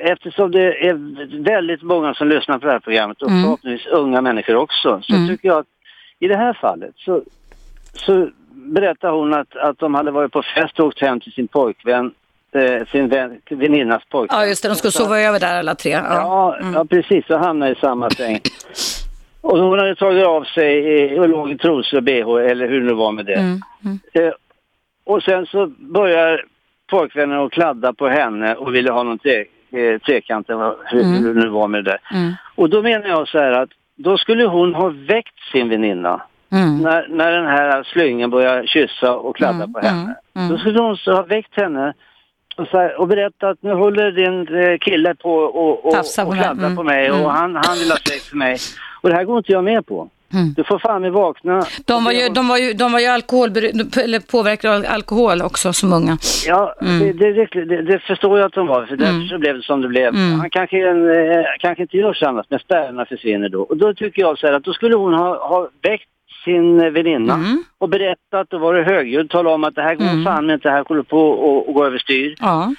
eftersom det är väldigt många som lyssnar på det här programmet och mm. förhoppningsvis unga människor också, så mm. tycker jag att i det här fallet så, så berättar hon att, att de hade varit på fest och åkt hem till sin pojkvän eh, sin vän, väninnas pojkvän. Ja just det, de skulle sova över där alla tre. Ja, ja, mm. ja precis, och hamnade i samma säng. och hon hade tagit av sig och låg i trosor och bh eller hur det nu var med det. Mm. Mm. Eh, och sen så börjar pojkvännen att kladda på henne och ville ha någon te eh, trekanten, hur, mm. det nu var med det mm. Och då menar jag så här att då skulle hon ha väckt sin väninna. Mm. När, när den här slyngen börjar kyssa och kladda mm. på henne. Mm. Mm. Då skulle hon ha väckt henne och, så här, och berättat att nu håller din eh, kille på och, och, och kladda på mig och han, han vill ha sex med mig. Och det här går inte jag med på. Mm. Du får fan med vakna. De var ju, de var ju, de var ju eller påverkade av alkohol också som unga. Ja, mm. det, det, det, det, förstår jag att de var, för mm. därför blev det som det blev. Mm. Han kanske, eh, kanske inte gör så annat, men spärrarna försvinner då. Och då tycker jag så här att då skulle hon ha, ha väckt sin väninna mm. och berättat och varit högljudd, tala om att det här går mm. fan inte, det här håller på att gå överstyr. Ja.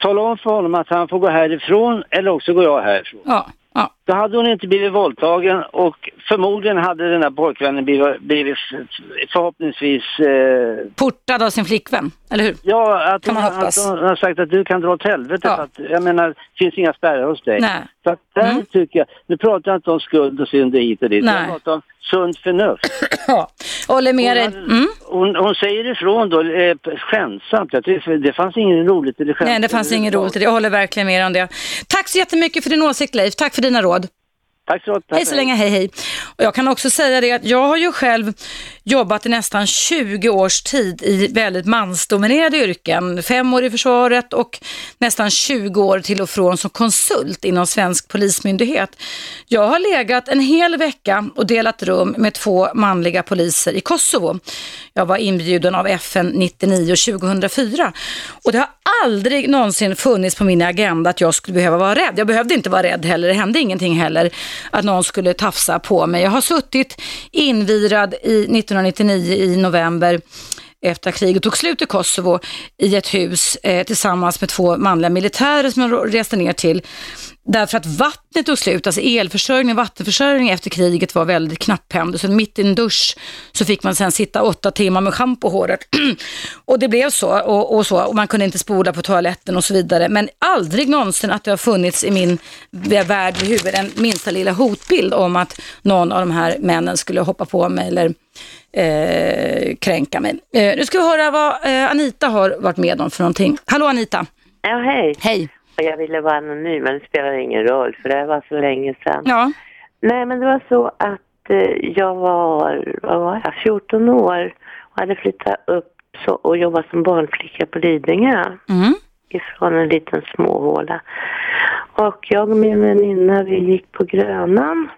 Tala om för honom att han får gå härifrån eller också går jag härifrån. Ja. Ja. Då hade hon inte blivit våldtagen och förmodligen hade den här pojkvännen blivit, blivit förhoppningsvis... Eh... Portad av sin flickvän, eller hur? Ja, att hon, att hon har sagt att du kan dra åt helvete. Ja. Att, jag menar, det finns inga spärrar hos dig. Nej. Så att där mm. tycker jag, nu pratar jag inte om skuld och synd hit och dit. Nej. Jag pratar om sunt förnuft. håller med dig. Mm. Hon, hon, säger ifrån då, eh, skämtsamt. Jag tycker, det fanns inget roligt i det skämtet. Nej, det fanns inget roligt i det. Jag håller verkligen med om det. Tack så jättemycket för din åsikt Leif. Tack för dina råd. Tack så Hej så länge, hej hej. Jag kan också säga det att jag har ju själv jobbat i nästan 20 års tid i väldigt mansdominerade yrken. Fem år i försvaret och nästan 20 år till och från som konsult inom svensk polismyndighet. Jag har legat en hel vecka och delat rum med två manliga poliser i Kosovo. Jag var inbjuden av FN 99 och 2004 och det har aldrig någonsin funnits på min agenda att jag skulle behöva vara rädd. Jag behövde inte vara rädd heller, det hände ingenting heller att någon skulle tafsa på mig. Jag har suttit invirad i 1999 i november efter att kriget tog slut i Kosovo i ett hus eh, tillsammans med två manliga militärer som jag reste ner till. Därför att vattnet tog slut, alltså elförsörjning och vattenförsörjning efter kriget var väldigt knapphändig. Så mitt i en dusch så fick man sen sitta åtta timmar med schampo på håret. och det blev så och, och, så och man kunde inte spola på toaletten och så vidare. Men aldrig någonsin att det har funnits i min värld vid huvudet en minsta lilla hotbild om att någon av de här männen skulle hoppa på mig eller eh, kränka mig. Eh, nu ska vi höra vad eh, Anita har varit med om för någonting. Hallå Anita! Ja, hej. Hej. Jag ville vara anonym, men det spelar ingen roll för det var så länge sedan. Ja. Nej, men det var så att eh, jag var, vad var jag, 14 år och hade flyttat upp så, och jobbat som barnflicka på Lidingö. Mm. Ifrån en liten småhåla. Och jag och min väninna, vi gick på Grönan.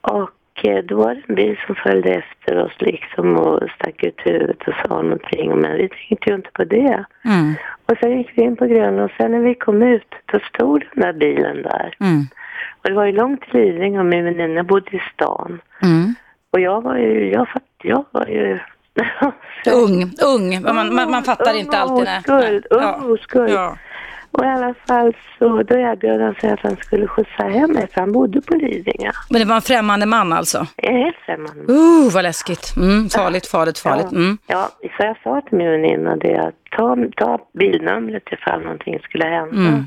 Och då var det en bil som följde efter oss liksom och stack ut huvudet och sa någonting. Men vi tänkte ju inte på det. Mm. Och sen gick vi in på Gröna och sen när vi kom ut, då stod den där bilen där. Mm. Och det var ju långt till Lidingö och min väninna bodde i stan. Mm. Och jag var ju, jag, fatt, jag var ju... Ung, ung. Man, man, man fattar inte alltid. nej. Oskuld, ung oskuld. Ja. Och i alla fall så, då erbjöd han sig att han skulle skjutsa hem mig, för han bodde på Lidingö. Men det var en främmande man alltså? Helt främmande. Uh, vad läskigt. Mm, farligt, farligt, farligt. Mm. Ja, så jag sa till min väninna det att ta, ta bilnumret ifall någonting skulle hända. Mm.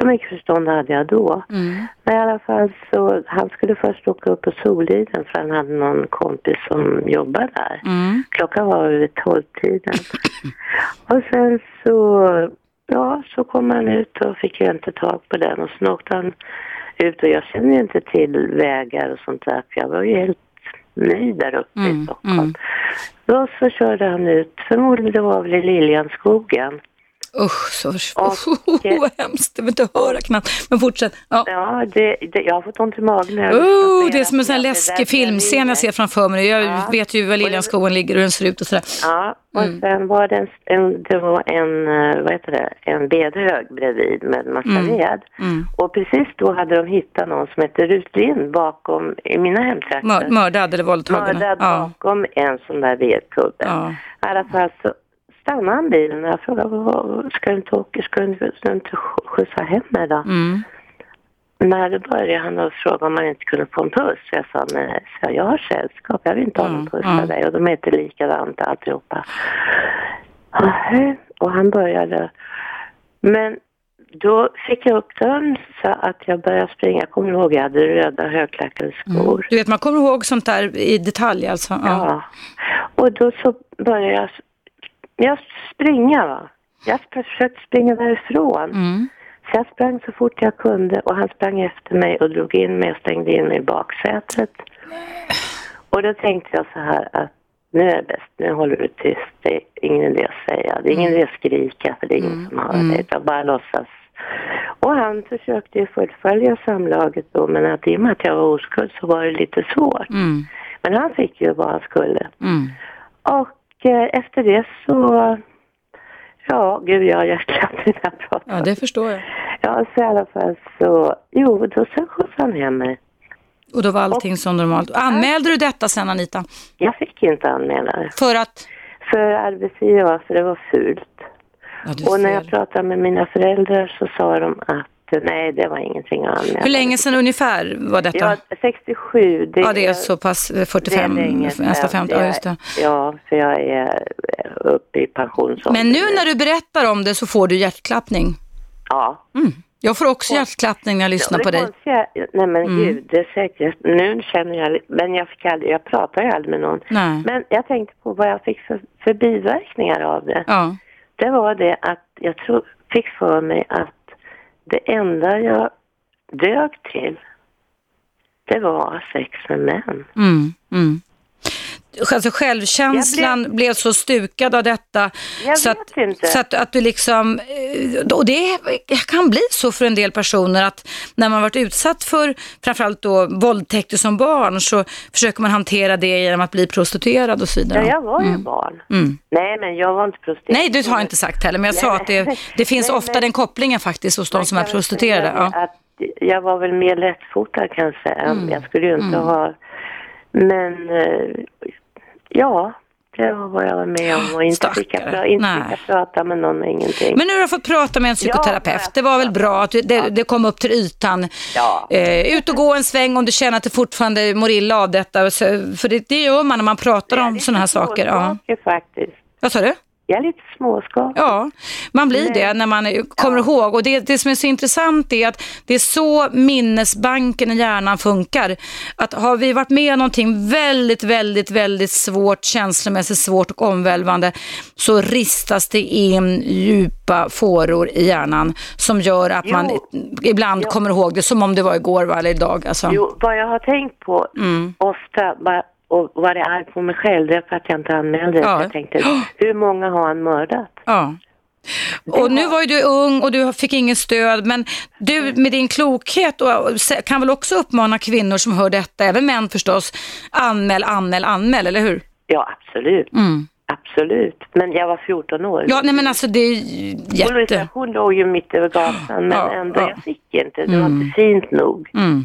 Så mycket förstånd hade jag då. Mm. Men i alla fall så, han skulle först åka upp på Soliden för han hade någon kompis som jobbade där. Mm. Klockan var över tolvtiden. och sen så, ja, så kom han ut och fick jag inte tag på den och sen åkte han ut och jag känner ju inte till vägar och sånt där för jag var ju helt ny där uppe i Stockholm. Mm. Då så körde han ut, förmodligen det var väl i Liljanskogen. Usch, så oh, vad hemskt. Jag vill inte höra knappt. Men fortsätt. Ja. Ja, det, det, jag har fått ont i magen Oh, det är som en sån här läskig filmscen jag ser framför mig. Jag Ja. vet ju var Liljanskogen ligger och hur den ser ut och sådär. Ja, och Mm. sen var det en, en, det var en, eh, vad heter det, en bedhög bredvid med en massa Mm. ved. Mm. Och precis då hade de hittat någon som hette Rut Lind bakom, i mina hemtrakter. Mör, mördad eller våldtagen. Mördad Ja. bakom en sån där vedkubbe. Ja. I alla fall så stannade han bilen och jag frågade, "Vad- ska du inte åka, ska du inte, ska du inte sk- skjutsa hem mig då? Mm. När då började han och fråga om man inte kunde få en puss. Jag sa nej, så jag, jag har sällskap, jag vill inte ha någon puss av mm. dig. Och de är inte likadant alltihopa. Aha. Och han började. Men då fick jag upp dörren så att jag började springa. Jag kommer ihåg, jag hade röda högklackade skor. Du vet, man kommer ihåg sånt där i detalj alltså. Ja. Ja. Och då så började jag, jag springa va. Jag försökte springa därifrån. Mm. Så jag sprang så fort jag kunde och han sprang efter mig och drog in mig och stängde in mig i baksätet. Och då tänkte jag så här att nu är det bäst, nu håller du tyst, det är ingen idé att säga, det är ingen idé att skrika för det är ingen som hör dig, utan bara låtsas. Och han försökte ju fullfölja samlaget då, men att i och med att jag var oskuld så var det lite svårt. Mm. Men han fick ju vad han skulle. Mm. Och efter det så, ja, gud jag har hjärtklappning när jag pratar. ja, det förstår jag. Ja, så i alla fall så, jo, då sen skjutsade han hem mig. Och då var allting som normalt. Anmälde du detta sen Anita? Jag fick inte anmäla det. För att? För arbetsgivaren, för det var fult. Ja, och när jag pratade med mina föräldrar så sa de att eh, nej, det var ingenting att anmäla. Hur länge sedan ungefär var detta? Ja, 67. Det, ja, det är så pass, eh, 45, det är länge nästan sedan. 50, ja just det. Ja, för jag är eh, uppe i pensionsåldern. Men nu när du berättar om det så får du hjärtklappning. Ja. Mm. Jag får också hjärtklappning när jag lyssnar Ja, på dig. konstiga- nej men Mm. gud, det är säkert, nu känner jag, men jag fick aldrig, jag pratar ju aldrig med någon. Nej. Men jag tänkte på vad jag fick för, för biverkningar av det. Ja. Det var det att jag tror, fick för mig att det enda jag dög till, det var sex med män. Mm, mm alltså självkänslan blev... blev så stukad av detta. Jag så, vet att, inte. så att, att du liksom, eh, och det kan bli så för en del personer att när man varit utsatt för framförallt då våldtäkter som barn så försöker man hantera det genom att bli prostituerad och så vidare. Ja, jag var ju mm. barn. Mm. Nej, men jag var inte prostituerad. Nej, det har jag inte sagt heller, men jag Nej. sa att det, det finns Nej, ofta men... den kopplingen faktiskt hos de som är prostituerade. Ja. Att jag var väl mer lättfotad kanske. Mm. Jag skulle ju inte mm. ha men eh, Ja, det var vad jag var med om och inte fick inte fick prata med någon, ingenting. Men nu har du fått prata med en psykoterapeut. Ja, det var väl bra att det, det kom upp till ytan. Ja. Eh, ut och gå en sväng om du känner att du fortfarande mår illa av detta. För det, det gör man när man pratar om sådana här saker. Ja, faktiskt. Vad sa du? Jag är lite småskakig. Ja, man blir det när man kommer ja. ihåg. Och det, det som är så intressant är att det är så minnesbanken i hjärnan funkar. Att har vi varit med om någonting väldigt, väldigt, väldigt svårt, känslomässigt svårt och omvälvande så ristas det in djupa fåror i hjärnan som gör att jo. man ibland jo. kommer ihåg det som om det var igår eller idag. Alltså. Jo, vad jag har tänkt på mm. ofta, bara och varit arg på mig själv det för att jag inte anmälde ja. Jag tänkte, hur många har han mördat? Ja. Och nu var ju du ung och du fick ingen stöd, men du med din klokhet och, kan väl också uppmana kvinnor som hör detta, även män förstås, anmäl, anmäl, anmäl, eller hur? Ja, absolut. Mm. Absolut, men jag var 14 år. Ja, nej men alltså det är jätte... Hon låg ju mitt över gatan, men ja, ändå, ja. jag fick inte. Det mm. var inte fint nog. Mm.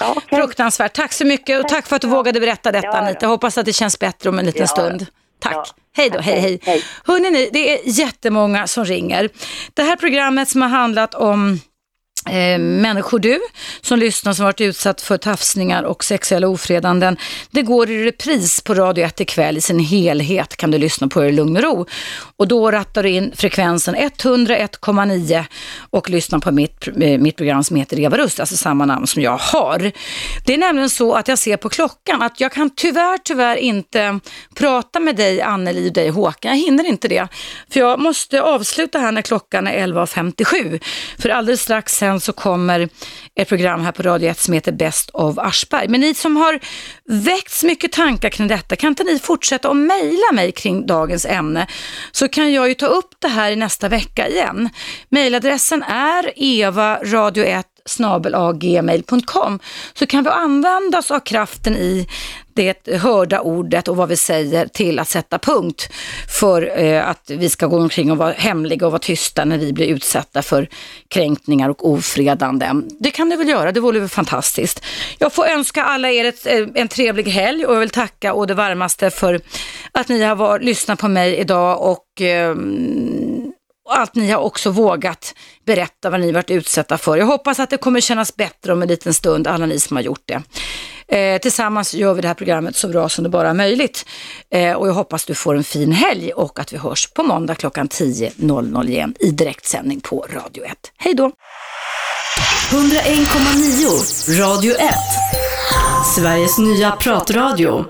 Ja, okay. Fruktansvärt. Tack så mycket och tack för att du vågade berätta detta ja, Anita. Hoppas att det känns bättre om en liten ja, stund. Tack. Ja. Hej då, hej hej. hej. Hörrni, ni, det är jättemånga som ringer. Det här programmet som har handlat om Eh, människor du som lyssnar som varit utsatt för tafsningar och sexuella ofredanden. Det går i repris på Radio 1 ikväll i sin helhet kan du lyssna på det i lugn och ro. Och då rattar du in frekvensen 101,9 och lyssnar på mitt, eh, mitt program som heter Eva Rust, alltså samma namn som jag har. Det är nämligen så att jag ser på klockan att jag kan tyvärr, tyvärr inte prata med dig Anneli och dig Håkan. Jag hinner inte det. För jag måste avsluta här när klockan är 11.57. För alldeles strax sen sen så kommer ett program här på Radio 1 som heter Best of Aschberg. Men ni som har väckts mycket tankar kring detta, kan inte ni fortsätta att mejla mig kring dagens ämne? Så kan jag ju ta upp det här i nästa vecka igen. Mejladressen är evaradio1 snabelagmail.com så kan vi använda oss av kraften i det hörda ordet och vad vi säger till att sätta punkt för eh, att vi ska gå omkring och vara hemliga och vara tysta när vi blir utsatta för kränkningar och ofredanden. Det kan ni väl göra, det vore väl fantastiskt. Jag får önska alla er ett, eh, en trevlig helg och jag vill tacka å det varmaste för att ni har var, lyssnat på mig idag och eh, och att ni har också vågat berätta vad ni varit utsatta för. Jag hoppas att det kommer kännas bättre om en liten stund, alla ni som har gjort det. Eh, tillsammans gör vi det här programmet så bra som det bara är möjligt. Eh, och jag hoppas du får en fin helg och att vi hörs på måndag klockan 10.00 igen i direktsändning på Radio 1. Hej då! 101,9 Radio 1 Sveriges nya pratradio